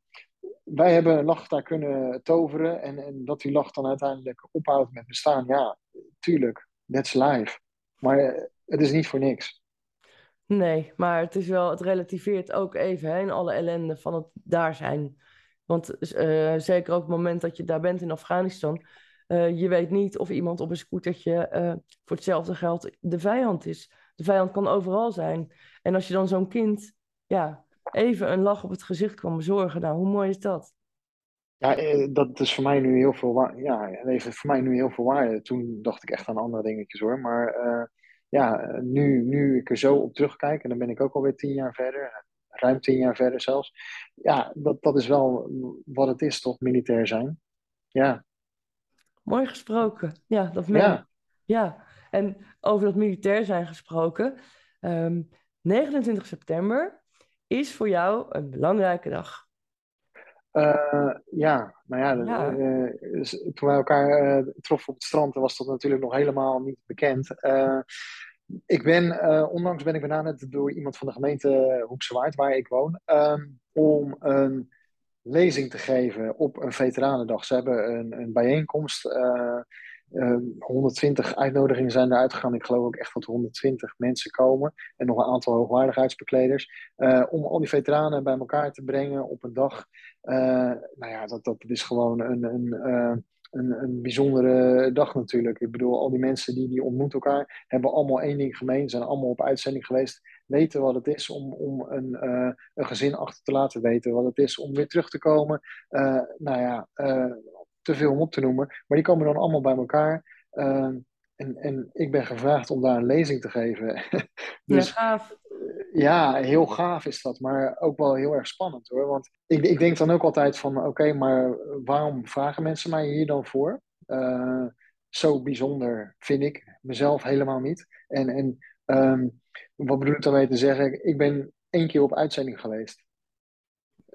wij hebben een lach daar kunnen toveren en, en dat die lach dan uiteindelijk ophoudt met bestaan. Ja, tuurlijk, that's life. Maar het is niet voor niks. Nee, maar het is wel, het relativeert ook even hè, in alle ellende van het daar zijn. Want uh, zeker ook het moment dat je daar bent in Afghanistan, uh, je weet niet of iemand op een scootertje uh, voor hetzelfde geld de vijand is. De vijand kan overal zijn. En als je dan zo'n kind, ja, even een lach op het gezicht kwam bezorgen. Nou, hoe mooi is dat? Ja, eh, dat is voor mij nu heel veel waarde. Ja, het heeft voor mij nu heel veel waarde. Toen dacht ik echt aan andere dingetjes hoor. Maar eh, ja, nu, nu ik er zo op terugkijk, en dan ben ik ook alweer tien jaar verder, ruim tien jaar verder zelfs. Ja, dat, dat is wel wat het is, toch, militair zijn. Ja. Mooi gesproken. Ja, dat meen Ja. Ja, en over dat militair zijn gesproken. ehm, 29 september is voor jou een belangrijke dag. Eh, ja, nou ja, Ja. eh, dus toen wij elkaar eh, troffen op het strand, was dat natuurlijk nog helemaal niet bekend. Eh, ik ben, eh, onlangs ben ik benaderd door iemand van de gemeente Hoekse Waard, waar ik woon, ehm, om een lezing te geven op een veteranendag. Ze hebben een, een bijeenkomst. Eh, eh, 120 uitnodigingen zijn eruit gegaan. Ik geloof ook echt dat er 120 mensen komen. En nog een aantal hoogwaardigheidsbekleders. eh, om al die veteranen bij elkaar te brengen op een dag. Eh, nou ja, dat, dat is gewoon een, een, eh, een, een bijzondere dag natuurlijk. Ik bedoel, al die mensen die, die ontmoeten elkaar, hebben allemaal één ding gemeen. Zijn allemaal op uitzending geweest. Weten wat het is om, om een, eh, een gezin achter te laten weten. Wat het is om weer terug te komen. Nou ja, te veel om op te noemen. Maar die komen dan allemaal bij elkaar. Eh, en, en ik ben gevraagd om daar een lezing te geven. Ja, dus gaaf. ja, heel gaaf is dat, maar ook wel heel erg spannend hoor. Want ik, ik denk dan ook altijd van, oké, maar waarom vragen mensen mij hier dan voor? Eh, zo bijzonder vind ik mezelf helemaal niet. En, en ehm, wat bedoel ik daarmee te zeggen? Ik ben één keer op uitzending geweest.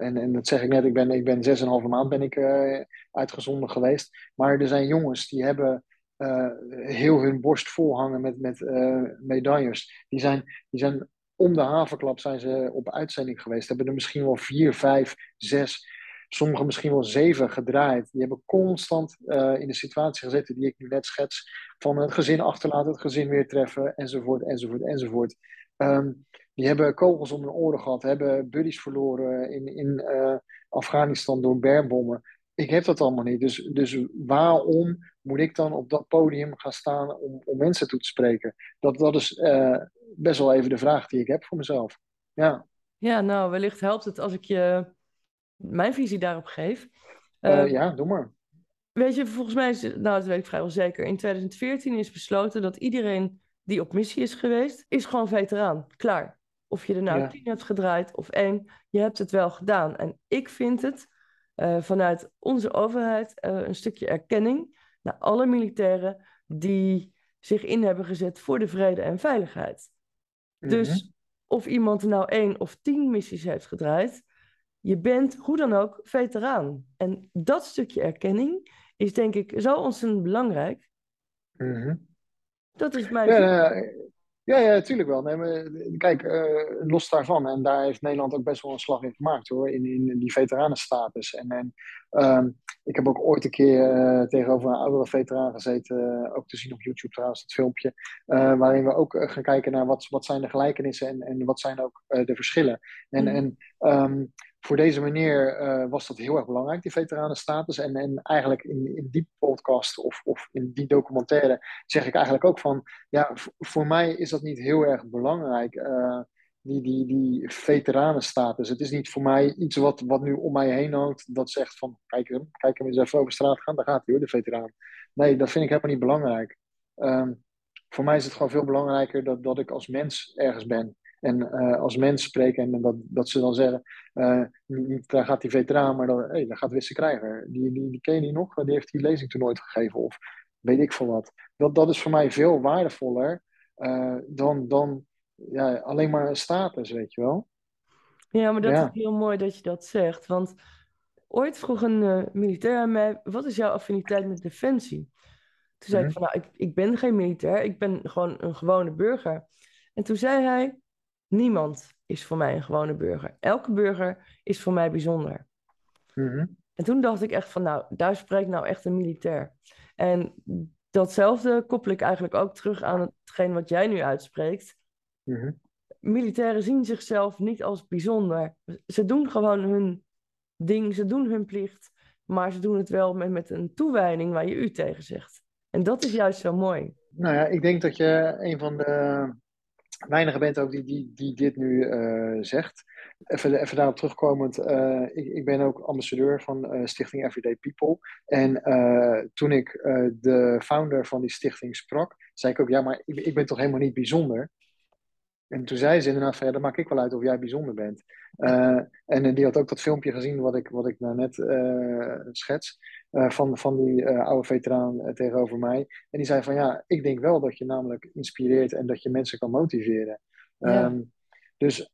En, en dat zeg ik net, ik ben, ik ben zes en een halve maand ben ik eh, uitgezonden geweest. Maar er zijn jongens die hebben eh, heel hun borst vol hangen met, met eh, medailles. Die zijn, die zijn om de havenklap zijn ze op uitzending geweest. Hebben er misschien wel vier, vijf, zes, sommigen misschien wel zeven gedraaid. Die hebben constant in de situatie gezeten die ik nu net schets. Van het gezin achterlaten, het gezin weer treffen, enzovoort, enzovoort, enzovoort. Ehm, die hebben kogels om hun oren gehad, hebben buddies verloren in, in eh, Afghanistan door bermbommen. Ik heb dat allemaal niet. Dus, dus waarom moet ik dan op dat podium gaan staan om, om mensen toe te spreken? Dat, dat is eh, best wel even de vraag die ik heb voor mezelf. Ja, Ja, nou, wellicht helpt het als ik je mijn visie daarop geef. Eh, ja doe maar. Weet je, volgens mij is, nou dat weet ik vrijwel zeker, in 2014 is besloten dat iedereen die op missie is geweest, is gewoon veteraan. Klaar. Of je er nou Ja. tien hebt gedraaid of één, je hebt het wel gedaan. En ik vind het eh, vanuit onze overheid eh, een stukje erkenning naar alle militairen die zich in hebben gezet voor de vrede en veiligheid. Mhm. Dus of iemand nou één of tien missies heeft gedraaid, je bent hoe dan ook veteraan. En dat stukje erkenning is denk ik zo ontzettend belangrijk. Mhm. Dat is mijn Ja, ja, ja, natuurlijk wel. Nee, maar, kijk, eh, los daarvan, en daar heeft Nederland ook best wel een slag in gemaakt hoor, in, in die veteranenstatus. En, en ehm, ik heb ook ooit een keer eh, tegenover een oudere veteraan gezeten, eh, ook te zien op YouTube trouwens, het filmpje, eh, waarin we ook eh, gaan kijken naar wat, wat zijn de gelijkenissen en, en wat zijn ook eh, de verschillen. En, Mhm. en ehm, voor deze meneer eh, was dat heel erg belangrijk, die veteranenstatus. En, en eigenlijk in, in die podcast of, of in die documentaire zeg ik eigenlijk ook van, ja, voor mij is dat niet heel erg belangrijk, eh, die, die, die veteranenstatus. Het is niet voor mij iets wat, wat nu om mij heen hangt, dat zegt van, kijk hem, kijk hem eens even over straat gaan, daar gaat hij hoor, de veteraan. Nee, dat vind ik helemaal niet belangrijk. Ehm, voor mij is het gewoon veel belangrijker dat, dat ik als mens ergens ben. En eh, als mens spreek en dat, dat ze dan zeggen, eh, niet, daar gaat die veteraan, maar dan, hey, daar gaat Wisse Krijger. Die, die, die ken je nog? Die heeft die lezing toen nooit gegeven of weet ik veel wat. Dat, dat is voor mij veel waardevoller eh, dan, dan ja, alleen maar een status, weet je wel. Ja, maar dat Ja. is heel mooi dat je dat zegt. Want ooit vroeg een militair aan mij, wat is jouw affiniteit met defensie? Toen zei ik Mhm. van, nou, ik, ik ben geen militair, ik ben gewoon een gewone burger. En toen zei hij, niemand is voor mij een gewone burger. Elke burger is voor mij bijzonder. Mhm. En toen dacht ik echt van, nou, daar spreekt nou echt een militair. En datzelfde koppel ik eigenlijk ook terug aan hetgeen wat jij nu uitspreekt. Mhm. Militairen zien zichzelf niet als bijzonder. Ze doen gewoon hun ding, ze doen hun plicht, maar ze doen het wel met, met een toewijding waar je u tegen zegt. En dat is juist zo mooi. Nou ja, ik denk dat je een van de weinige bent ook die, die, die dit nu uh, zegt. Even, even daarop terugkomend, uh, ik, ik ben ook ambassadeur van uh, Stichting Everyday People. En toen ik de founder van die stichting sprak, zei ik ook, ja, maar ik, ik ben toch helemaal niet bijzonder? En toen zei ze inderdaad van, ja, dat maak ik wel uit of jij bijzonder bent. En die had ook dat filmpje gezien wat ik, wat ik nou net schets. Uh, van, van die oude veteraan tegenover mij. En die zei van, ja, ik denk wel dat je namelijk inspireert en dat je mensen kan motiveren. Ja. Um, dus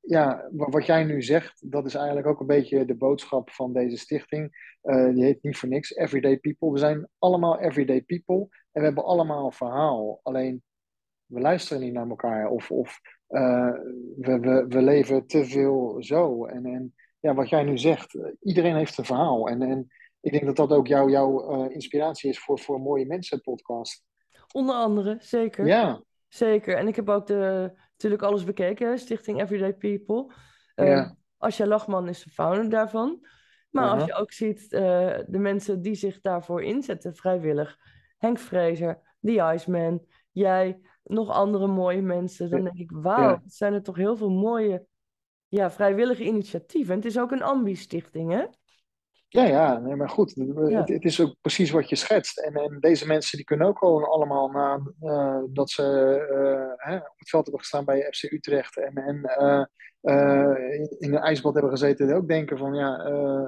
ja, wat jij nu zegt, dat is eigenlijk ook een beetje de boodschap van deze stichting. die heet niet voor niks Everyday People. We zijn allemaal everyday people en we hebben allemaal een verhaal. Alleen we luisteren niet naar elkaar of, of uh, we, we, we leven te veel zo. En, en ja, wat jij nu zegt, iedereen heeft een verhaal. En, en ik denk dat dat ook jou, jouw uh, inspiratie is voor, voor een mooie mensen podcast. Onder andere, zeker. Ja. Zeker. En ik heb ook de, natuurlijk alles bekeken, Stichting Everyday People. Uh, ja. Asja Lachman is de founder daarvan. Maar als je ook ziet de mensen die zich daarvoor inzetten, vrijwillig. Henk Fraser, The Iceman, jij, nog andere mooie mensen. Dan denk ik, wauw, ja. zijn er toch heel veel mooie ja, vrijwillige initiatieven. En het is ook een ambi-stichting, hè? Ja, ja, nee, maar goed. Het, het, is ook precies wat je schetst. En, en deze mensen die kunnen ook gewoon allemaal na uh, dat ze uh, hè, op het veld hebben gestaan bij FC Utrecht en, en uh, in, in een ijsbad hebben gezeten, ook denken van ja,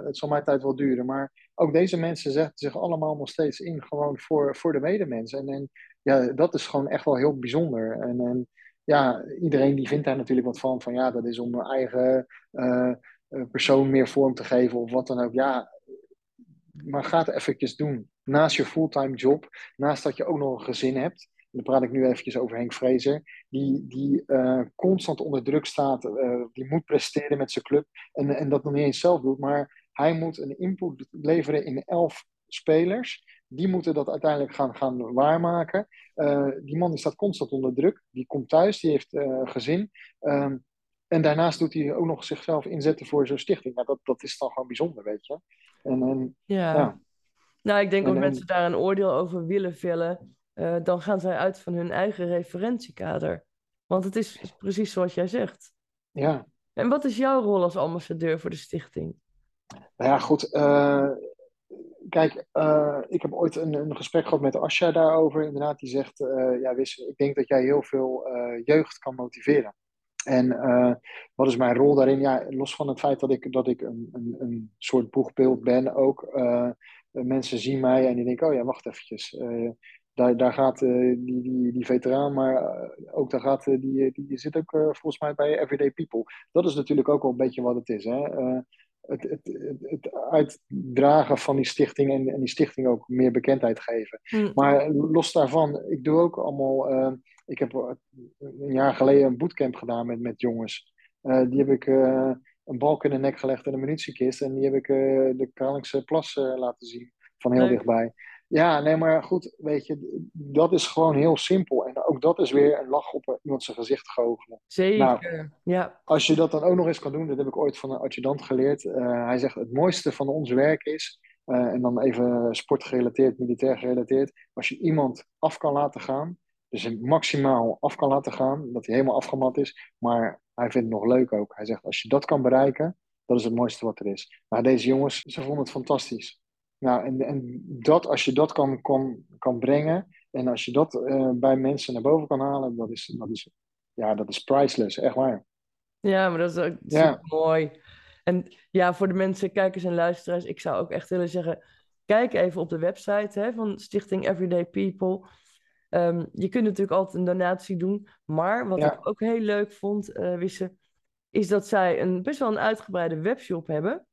het zal mijn tijd wel duren. Maar ook deze mensen zetten zich allemaal nog steeds in gewoon voor, voor de medemens. En, en ja, dat is gewoon echt wel heel bijzonder. En, en ja, iedereen die vindt daar natuurlijk wat van. Van ja, dat is om een eigen persoon meer vorm te geven of wat dan ook. Ja, maar ga het eventjes doen. Naast je fulltime job, naast dat je ook nog een gezin hebt. En dan praat ik nu eventjes over Henk Vrezer. Die, die uh, constant onder druk staat. Uh, die moet presteren met zijn club. En, en dat nog niet eens zelf doet. Maar hij moet een input leveren in elf spelers die moeten dat uiteindelijk gaan, gaan waarmaken. Uh, die man staat constant onder druk. Die komt thuis, die heeft gezin. Um, en daarnaast doet hij ook nog zichzelf inzetten voor zo'n stichting. Nou, dat, dat is dan gewoon bijzonder, weet je. En, en ja. ja. Nou, ik denk dat mensen daar een oordeel over willen vellen. Uh, dan gaan zij uit van hun eigen referentiekader. Want het is precies zoals jij zegt. Ja. En wat is jouw rol als ambassadeur voor de stichting? Nou ja, goed. Uh, kijk, uh, ik heb ooit een, een, gesprek gehad met Asja daarover. Inderdaad, die zegt, ja ik denk dat jij heel veel jeugd kan motiveren. En wat is mijn rol daarin? Ja, los van het feit dat ik, dat ik een, een, een soort boegbeeld ben ook. mensen zien mij en die denken, oh ja, wacht eventjes. daar, daar gaat die, die, die veteraan, maar ook daar gaat, die, die zit ook volgens mij bij Everyday People. Dat is natuurlijk ook wel een beetje wat het is. Hè? het, het, het, uitdragen van die stichting en, en die stichting ook meer bekendheid geven. Mm. Maar los daarvan, ik doe ook allemaal. Ik heb een jaar geleden een bootcamp gedaan met, met jongens. Uh, die heb ik uh, een balk in de nek gelegd en een munitiekist. En die heb ik de Kralingse plas laten zien van heel dichtbij. Ja, nee, maar goed, weet je, dat is gewoon heel simpel. En ook dat is weer een lach op iemand zijn gezicht goochelen. Zeker, nou, ja. Als je dat dan ook nog eens kan doen, dat heb ik ooit van een adjudant geleerd. Hij zegt, het mooiste van ons werk is, en dan even sportgerelateerd, militair gerelateerd, als je iemand af kan laten gaan, dus maximaal af kan laten gaan, dat hij helemaal afgemat is, maar hij vindt het nog leuk ook. Hij zegt, als je dat kan bereiken, dat is het mooiste wat er is. Maar deze jongens, ze vonden het fantastisch. Nou, en, en dat, als je dat kan, kan, kan brengen en als je dat uh, bij mensen naar boven kan halen, dat is, dat is, ja, dat is priceless, echt waar. Ja, maar dat is ook ja. mooi. En ja, voor de mensen, kijkers en luisteraars, ik zou ook echt willen zeggen, kijk even op de website hè, van Stichting Everyday People. Um, je kunt natuurlijk altijd een donatie doen, maar wat ja. ik ook heel leuk vond, uh, Wisse, is dat zij een best wel een uitgebreide webshop hebben.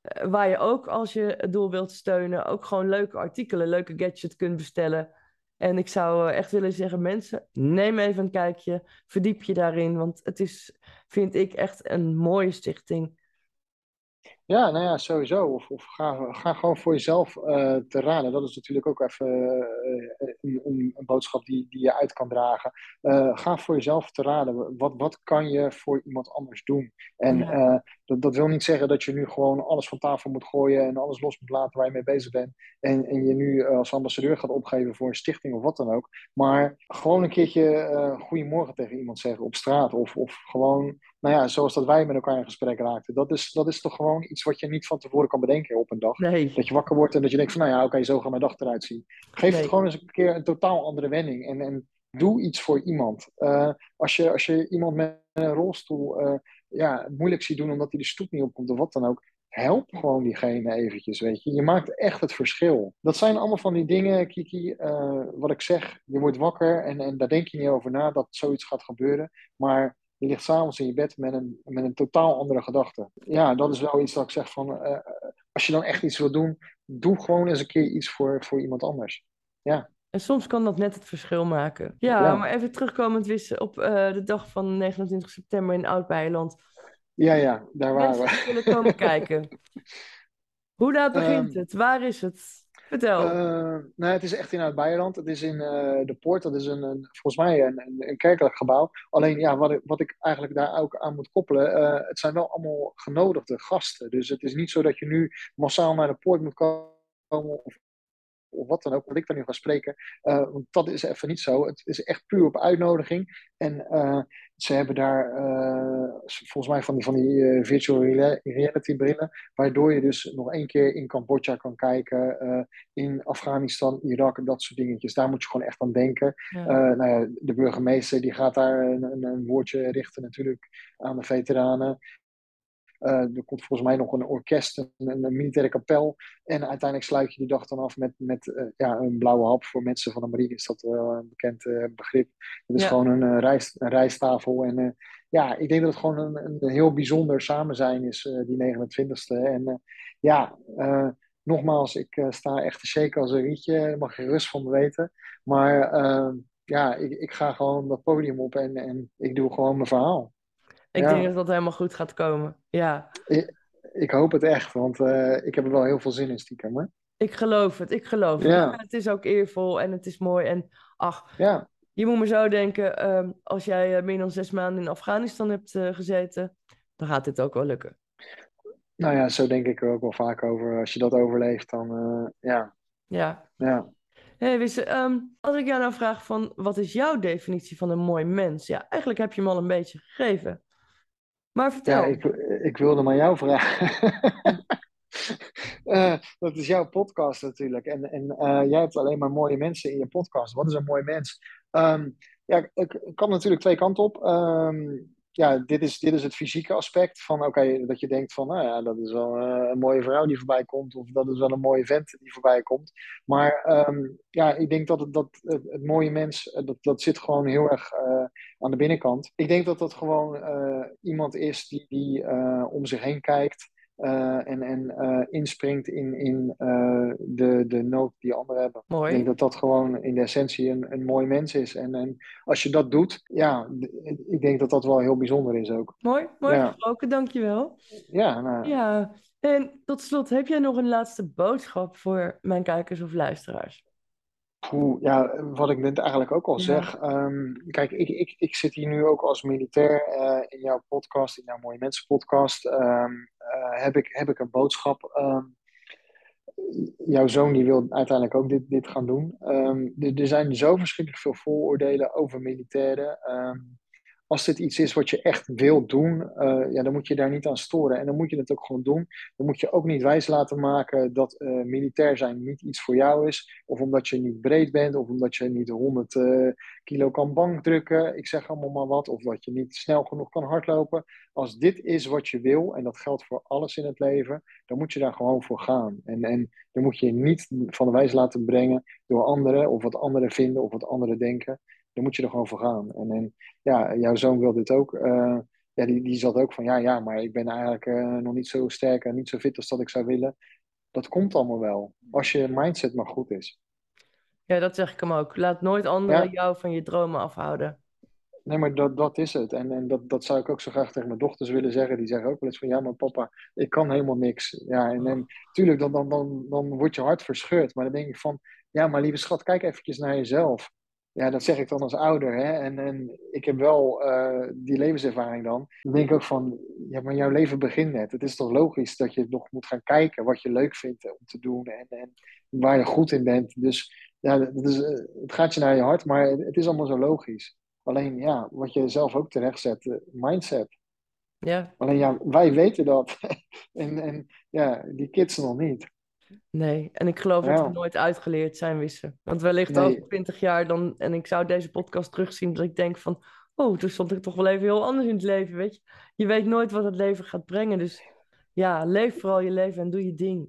Eh, waar je ook, als je het doel wilt steunen, ook gewoon leuke artikelen, leuke gadgets kunt bestellen. En ik zou eh, echt willen zeggen, mensen, neem even een kijkje, verdiep je daarin, want het is, vind ik, echt een mooie stichting. Ja, nou ja, sowieso. Of, of ga, ga gewoon voor jezelf eh, te raden. Dat is natuurlijk ook even eh, een, een, een, boodschap die, die je uit kan dragen. Uh, ga voor jezelf te raden. Wat, wat kan je voor iemand anders doen? En dat, dat wil niet zeggen dat je nu gewoon alles van tafel moet gooien en alles los moet laten waar je mee bezig bent. En, en je nu als ambassadeur gaat opgeven voor een stichting of wat dan ook. Maar gewoon een keertje goedemorgen tegen iemand zeggen op straat. Of, of gewoon nou ja, zoals dat wij met elkaar in gesprek raakten. Dat is, dat is toch gewoon iets wat je niet van tevoren kan bedenken op een dag. Nee. Dat je wakker wordt en dat je denkt van, nou ja, oké, zo gaat mijn dag eruit zien. Geef het gewoon eens een keer een totaal andere wending. En, en doe iets voor iemand. Uh, als, je, als je iemand met een rolstoel uh, ja, moeilijk ziet doen omdat hij de stoep niet opkomt of wat dan ook. Help gewoon diegene eventjes, weet je. Je maakt echt het verschil. Dat zijn allemaal van die dingen, Kiki, uh, wat ik zeg. Je wordt wakker en, en daar denk je niet over na dat zoiets gaat gebeuren. Maar je ligt s'avonds in je bed met een, met een totaal andere gedachte. Ja, dat is wel iets dat ik zeg van, uh, als je dan echt iets wil doen, doe gewoon eens een keer iets voor, voor iemand anders. Ja. En soms kan dat net het verschil maken. Ja, maar even terugkomend wist op uh, de dag van 29 september in Oud-Beiland. Ja, ja, daar waren we. willen komen kijken. Hoe laat begint um, het? Waar is het? Vertel. Nou, het is echt in Oud-Beijerland. Het is in uh, de Poort. Dat is een, een volgens mij een, een, kerkelijk gebouw. Alleen ja, wat ik, wat ik eigenlijk daar ook aan moet koppelen. Uh, het zijn wel allemaal genodigde gasten. Dus het is niet zo dat je nu massaal naar de Poort moet komen. Of wat dan ook, wat ik dan nu ga spreken. want dat is even niet zo. Het is echt puur op uitnodiging. En ze hebben daar uh, volgens mij van die, van die virtual reality brillen, waardoor je dus nog één keer in Cambodja kan kijken, in Afghanistan, Irak en dat soort dingetjes. Daar moet je gewoon echt aan denken. Ja. nou ja, de burgemeester die gaat daar een, een woordje richten natuurlijk aan de veteranen. Uh, er komt volgens mij nog een orkest, een, een, militaire kapel. En uiteindelijk sluit je die dag dan af met, met uh, ja, een blauwe hap. Voor mensen van de marine is dat wel een bekend uh, begrip. Het is ja. gewoon een, rijst, een rijsttafel. En ja, ik denk dat het gewoon een, een heel bijzonder samen zijn is, die 29ste. En ja, nogmaals, ik sta echt te shaken als een rietje. Daar mag je rust van me weten. Maar ja, ik, ik ga gewoon dat podium op en, en ik doe gewoon mijn verhaal. Ik ja. denk dat dat helemaal goed gaat komen. Ja. Ik, ik hoop het echt, want uh, ik heb er wel heel veel zin in stiekem. Hoor. Ik geloof het, ik geloof het. Ja. Het is ook eervol en het is mooi. En ach, ja. je moet me zo denken, um, als jij uh, meer dan zes maanden in Afghanistan hebt uh, gezeten, dan gaat dit ook wel lukken. Nou ja, zo denk ik er ook wel vaak over. Als je dat overleeft, dan ja. Ja. ja. Hey, Wisse, um, als ik jou nou vraag van, wat is jouw definitie van een mooi mens? Ja, eigenlijk heb je hem al een beetje gegeven. Maar vertel. Ja, ik, ik wilde maar jou vragen. uh, dat is jouw podcast natuurlijk. En, en uh, jij hebt alleen maar mooie mensen in je podcast. Wat is een mooi mens? Um, ja, ik, kan natuurlijk twee kanten op. Um, ja, dit is, dit is het fysieke aspect van, oké, dat je denkt van, nou ja, dat is wel uh, een mooie vrouw die voorbij komt, of dat is wel een mooie vent die voorbij komt. Maar um, ja, ik denk dat het, dat, het, mooie mens, eh, dat, dat zit gewoon heel erg uh, aan de binnenkant. Ik denk dat dat gewoon iemand is die, die om zich heen kijkt, uh, en, en uh, inspringt in, in uh, de, de nood die anderen hebben. Mooi. Ik denk dat dat gewoon in de essentie een, een mooi mens is. En, en als je dat doet, ja, ik denk dat dat wel heel bijzonder is ook. Mooi, mooi ja. gesproken, dankjewel. Ja, nou. ja, en tot slot, heb jij nog een laatste boodschap voor mijn kijkers of luisteraars? Ja, wat ik net eigenlijk ook al ja. zeg. Um, kijk, ik, ik, ik zit hier nu ook als militair uh, in jouw podcast, in jouw Mooie Mensen podcast. Um, uh, heb, ik, heb ik een boodschap. Um, jouw zoon die wil uiteindelijk ook dit, dit gaan doen. er zijn zo verschrikkelijk veel vooroordelen over militairen als dit iets is wat je echt wilt doen, uh, ja, dan moet je daar niet aan storen. En dan moet je het ook gewoon doen. Dan moet je ook niet wijs laten maken dat uh, militair zijn niet iets voor jou is. Of omdat je niet breed bent, of omdat je niet 100 uh, kilo kan bankdrukken. Ik zeg allemaal maar wat. Of dat je niet snel genoeg kan hardlopen. Als dit is wat je wil, en dat geldt voor alles in het leven, dan moet je daar gewoon voor gaan. En, en dan moet je je niet van de wijs laten brengen door anderen, of wat anderen vinden, of wat anderen denken dan moet je er gewoon voor gaan. En, en ja, jouw zoon wil dit ook. Uh, ja, die, die zat ook van, ja, ja, maar ik ben eigenlijk uh, nog niet zo sterk en niet zo fit als dat ik zou willen. Dat komt allemaal wel, als je mindset maar goed is. Ja, dat zeg ik hem ook. Laat nooit anderen ja. jou van je dromen afhouden. nee, maar dat, dat is het. En, en dat, dat zou ik ook zo graag tegen mijn dochters willen zeggen. Die zeggen ook wel eens van, ja, maar papa, ik kan helemaal niks. Ja, en, en tuurlijk, dan, dan, dan, dan wordt je hart verscheurd. Maar dan denk ik van, ja, maar lieve schat, kijk eventjes naar jezelf. Ja, dat zeg ik dan als ouder. Hè? En, en ik heb wel uh, die levenservaring dan. Dan denk ik ook van, ja, maar jouw leven begint net. Het is toch logisch dat je nog moet gaan kijken wat je leuk vindt om te doen. En, en waar je goed in bent. Dus ja, het, is, het gaat je naar je hart, maar het is allemaal zo logisch. Alleen ja, wat je zelf ook terecht zet, mindset. Ja. Alleen ja, wij weten dat. en, en ja, die kids nog niet. Nee, en ik geloof dat we nooit uitgeleerd zijn wissen. Want wellicht nee. over twintig jaar dan, en ik zou deze podcast terugzien, dat ik denk van, oh, toen stond ik toch wel even heel anders in het leven, weet je. Je weet nooit wat het leven gaat brengen, dus ja, leef vooral je leven en doe je ding.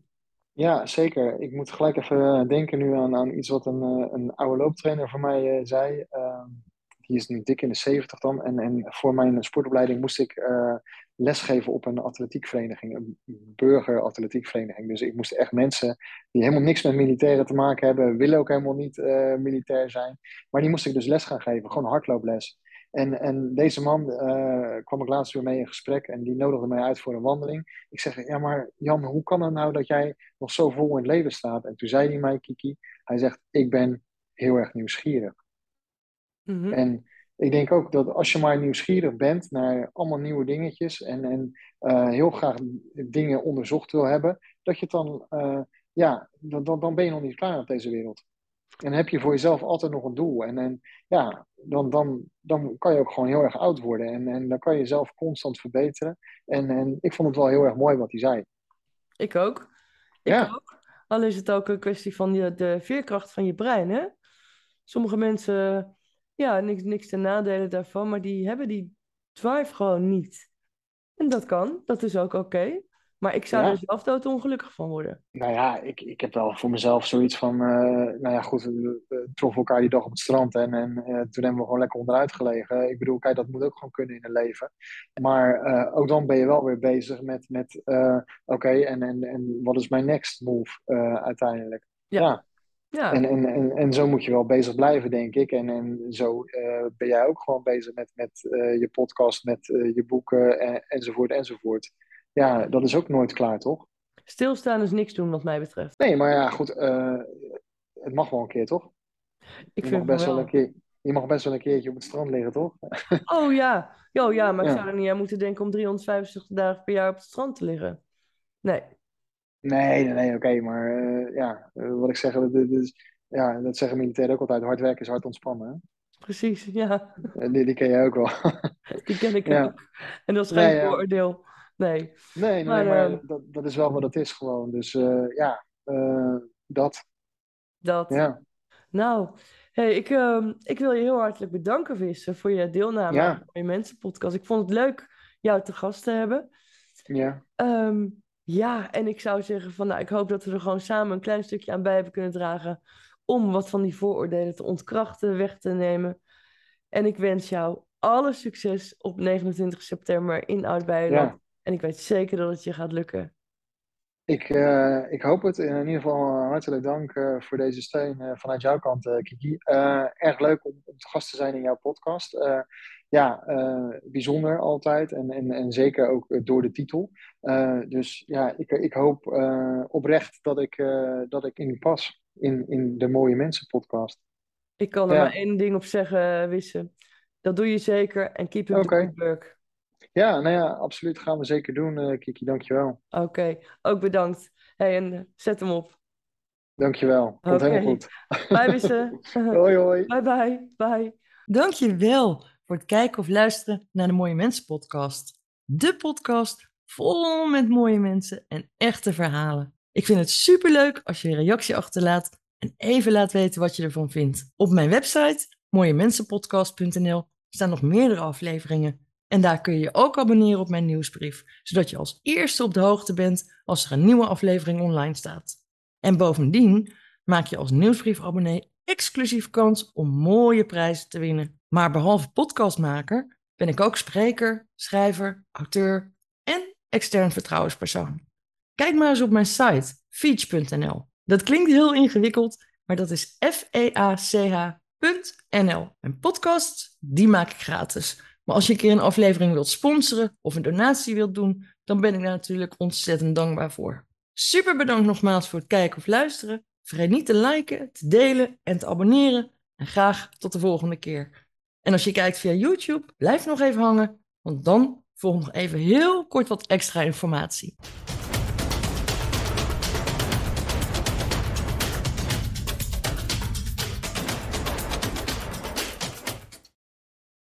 Ja, zeker. Ik moet gelijk even eh, denken nu aan, aan iets wat een, eh, een oude looptrainer voor mij uh, zei. Uh, die is nu dik in de 70 dan. En, en voor mijn sportopleiding moest ik uh, lesgeven op een atletiekvereniging, een burger-atletiekvereniging. Dus ik moest echt mensen die helemaal niks met militairen te maken hebben, willen ook helemaal niet uh, militair zijn. Maar die moest ik dus les gaan geven, gewoon hardlooples. En, en deze man uh, kwam ik laatst weer mee in gesprek en die nodigde mij uit voor een wandeling. Ik zeg, ja maar Jan, hoe kan het nou dat jij nog zo vol in het leven staat? En toen zei hij mij, Kiki, hij zegt, ik ben heel erg nieuwsgierig. Mhm. En ik denk ook dat als je maar nieuwsgierig bent naar allemaal nieuwe dingetjes en, en uh, heel graag dingen onderzocht wil hebben, dat je het dan, uh, ja, dan, dan ben je nog niet klaar op deze wereld. En heb je voor jezelf altijd nog een doel. En, en ja, dan, dan, dan kan je ook gewoon heel erg oud worden. En, en dan kan je jezelf constant verbeteren. En, en ik vond het wel heel erg mooi wat hij zei. Ik ook. Ik Ja. ook. Al is het ook een kwestie van je, de veerkracht van je brein, hè? Sommige mensen, ja, niks, niks ten nadele daarvan, maar die hebben die drive gewoon niet. En dat kan, dat is ook oké. Maar ik zou Ja. er zelf doodongelukkig van worden. Nou ja, ik, ik heb wel voor mezelf zoiets van, eh, nou ja, goed, we, we troffen elkaar die dag op het strand en, en eh, toen hebben we gewoon lekker onderuit gelegen. Ik bedoel, kijk, dat moet ook gewoon kunnen in het leven. Maar eh, ook dan ben je wel weer bezig met, met oké, en, en, en wat is mijn next move uiteindelijk? Ja. Ja. Ja, En, en, en, en zo moet je wel bezig blijven, denk ik. En, en zo eh, ben jij ook gewoon bezig met, met eh, je podcast, met eh, je boeken en, enzovoort enzovoort. Ja, dat is ook nooit klaar, toch? stilstaan is niks doen wat mij betreft. Nee, maar ja, goed. het mag wel een keer, toch? Ik Je vind mag best wel een keer, je mag best wel een keertje op het strand liggen, toch? Oh ja, jo, ja, maar ik Ja. zou er niet aan moeten denken om 365 dagen per jaar op het strand te liggen. Nee, Nee, nee, nee, oké. maar eh, ja, eh, wat ik zeg, dat, dat is- ja, dat zeggen militairen ook altijd. Hard werken is hard ontspannen. Hè? precies, ja, Die, die ken jij ook wel. die ken ik Ja. ook. En dat is geen vooroordeel. Nee, Nee, nee, Maar, maar, eh, dat, dat is wel wat het is gewoon. Dus eh, ja, dat. dat. Ja, Nou, hey, ik, ehm, ik wil je heel hartelijk bedanken, Visse, voor je deelname Ja. aan de Mooie Mensen podcast. Ik vond het leuk jou te gast te hebben. ja, Ehm, ja, en ik zou zeggen van, nou, ik hoop dat we er gewoon samen een klein stukje aan bij hebben kunnen dragen om wat van die vooroordelen te ontkrachten, weg te nemen. En ik wens jou alle succes op 29 september in Oud-Beijerland. ja. En ik weet zeker dat het je gaat lukken. Ik, eh, ik hoop het. In ieder geval eh, hartelijk dank eh, voor deze steun vanuit jouw kant, Kiki. Erg leuk om, om te gast te zijn in jouw podcast. Ja, eh, bijzonder altijd. En, en, en zeker ook eh, door de titel. Eh, dus ja, ik, ik hoop oprecht dat ik, dat ik in pas. In, in de Mooie Mensen podcast. Ik kan er Ja. maar één ding op zeggen, Wisse. Dat doe je zeker en keep up Oké. the good work. Ja, nou ja, absoluut gaan we zeker doen, Kiki. Dankjewel. Oké, ook bedankt. Hey, en zet hem op. Dankjewel. Komt Oké. helemaal goed. Bye, Wisse. Hoi, hoi. Bye bye. Bye. Dankjewel voor het kijken of luisteren naar de Mooie Mensen podcast. De podcast vol met mooie mensen en echte verhalen. Ik vind het superleuk als je een reactie achterlaat en even laat weten wat je ervan vindt. Op mijn website mooiemensenpodcast.nl staan nog meerdere afleveringen. En daar kun je je ook abonneren op mijn nieuwsbrief, zodat je als eerste op de hoogte bent als er een nieuwe aflevering online staat. En bovendien maak je als nieuwsbriefabonnee exclusief kans om mooie prijzen te winnen. Maar behalve podcastmaker ben ik ook spreker, schrijver, auteur en extern vertrouwenspersoon. Kijk maar eens op mijn site feach.nl. Dat klinkt heel ingewikkeld, maar dat is F-E-A-C-H www.nl. En podcasts, die maak ik gratis. Maar als je een keer een aflevering wilt sponsoren of een donatie wilt doen, dan ben ik daar natuurlijk ontzettend dankbaar voor. Super bedankt nogmaals voor het kijken of luisteren. Vergeet niet te liken, te delen en te abonneren. En graag tot de volgende keer. En als je kijkt via YouTube, blijf nog even hangen, want dan volgt nog even heel kort wat extra informatie.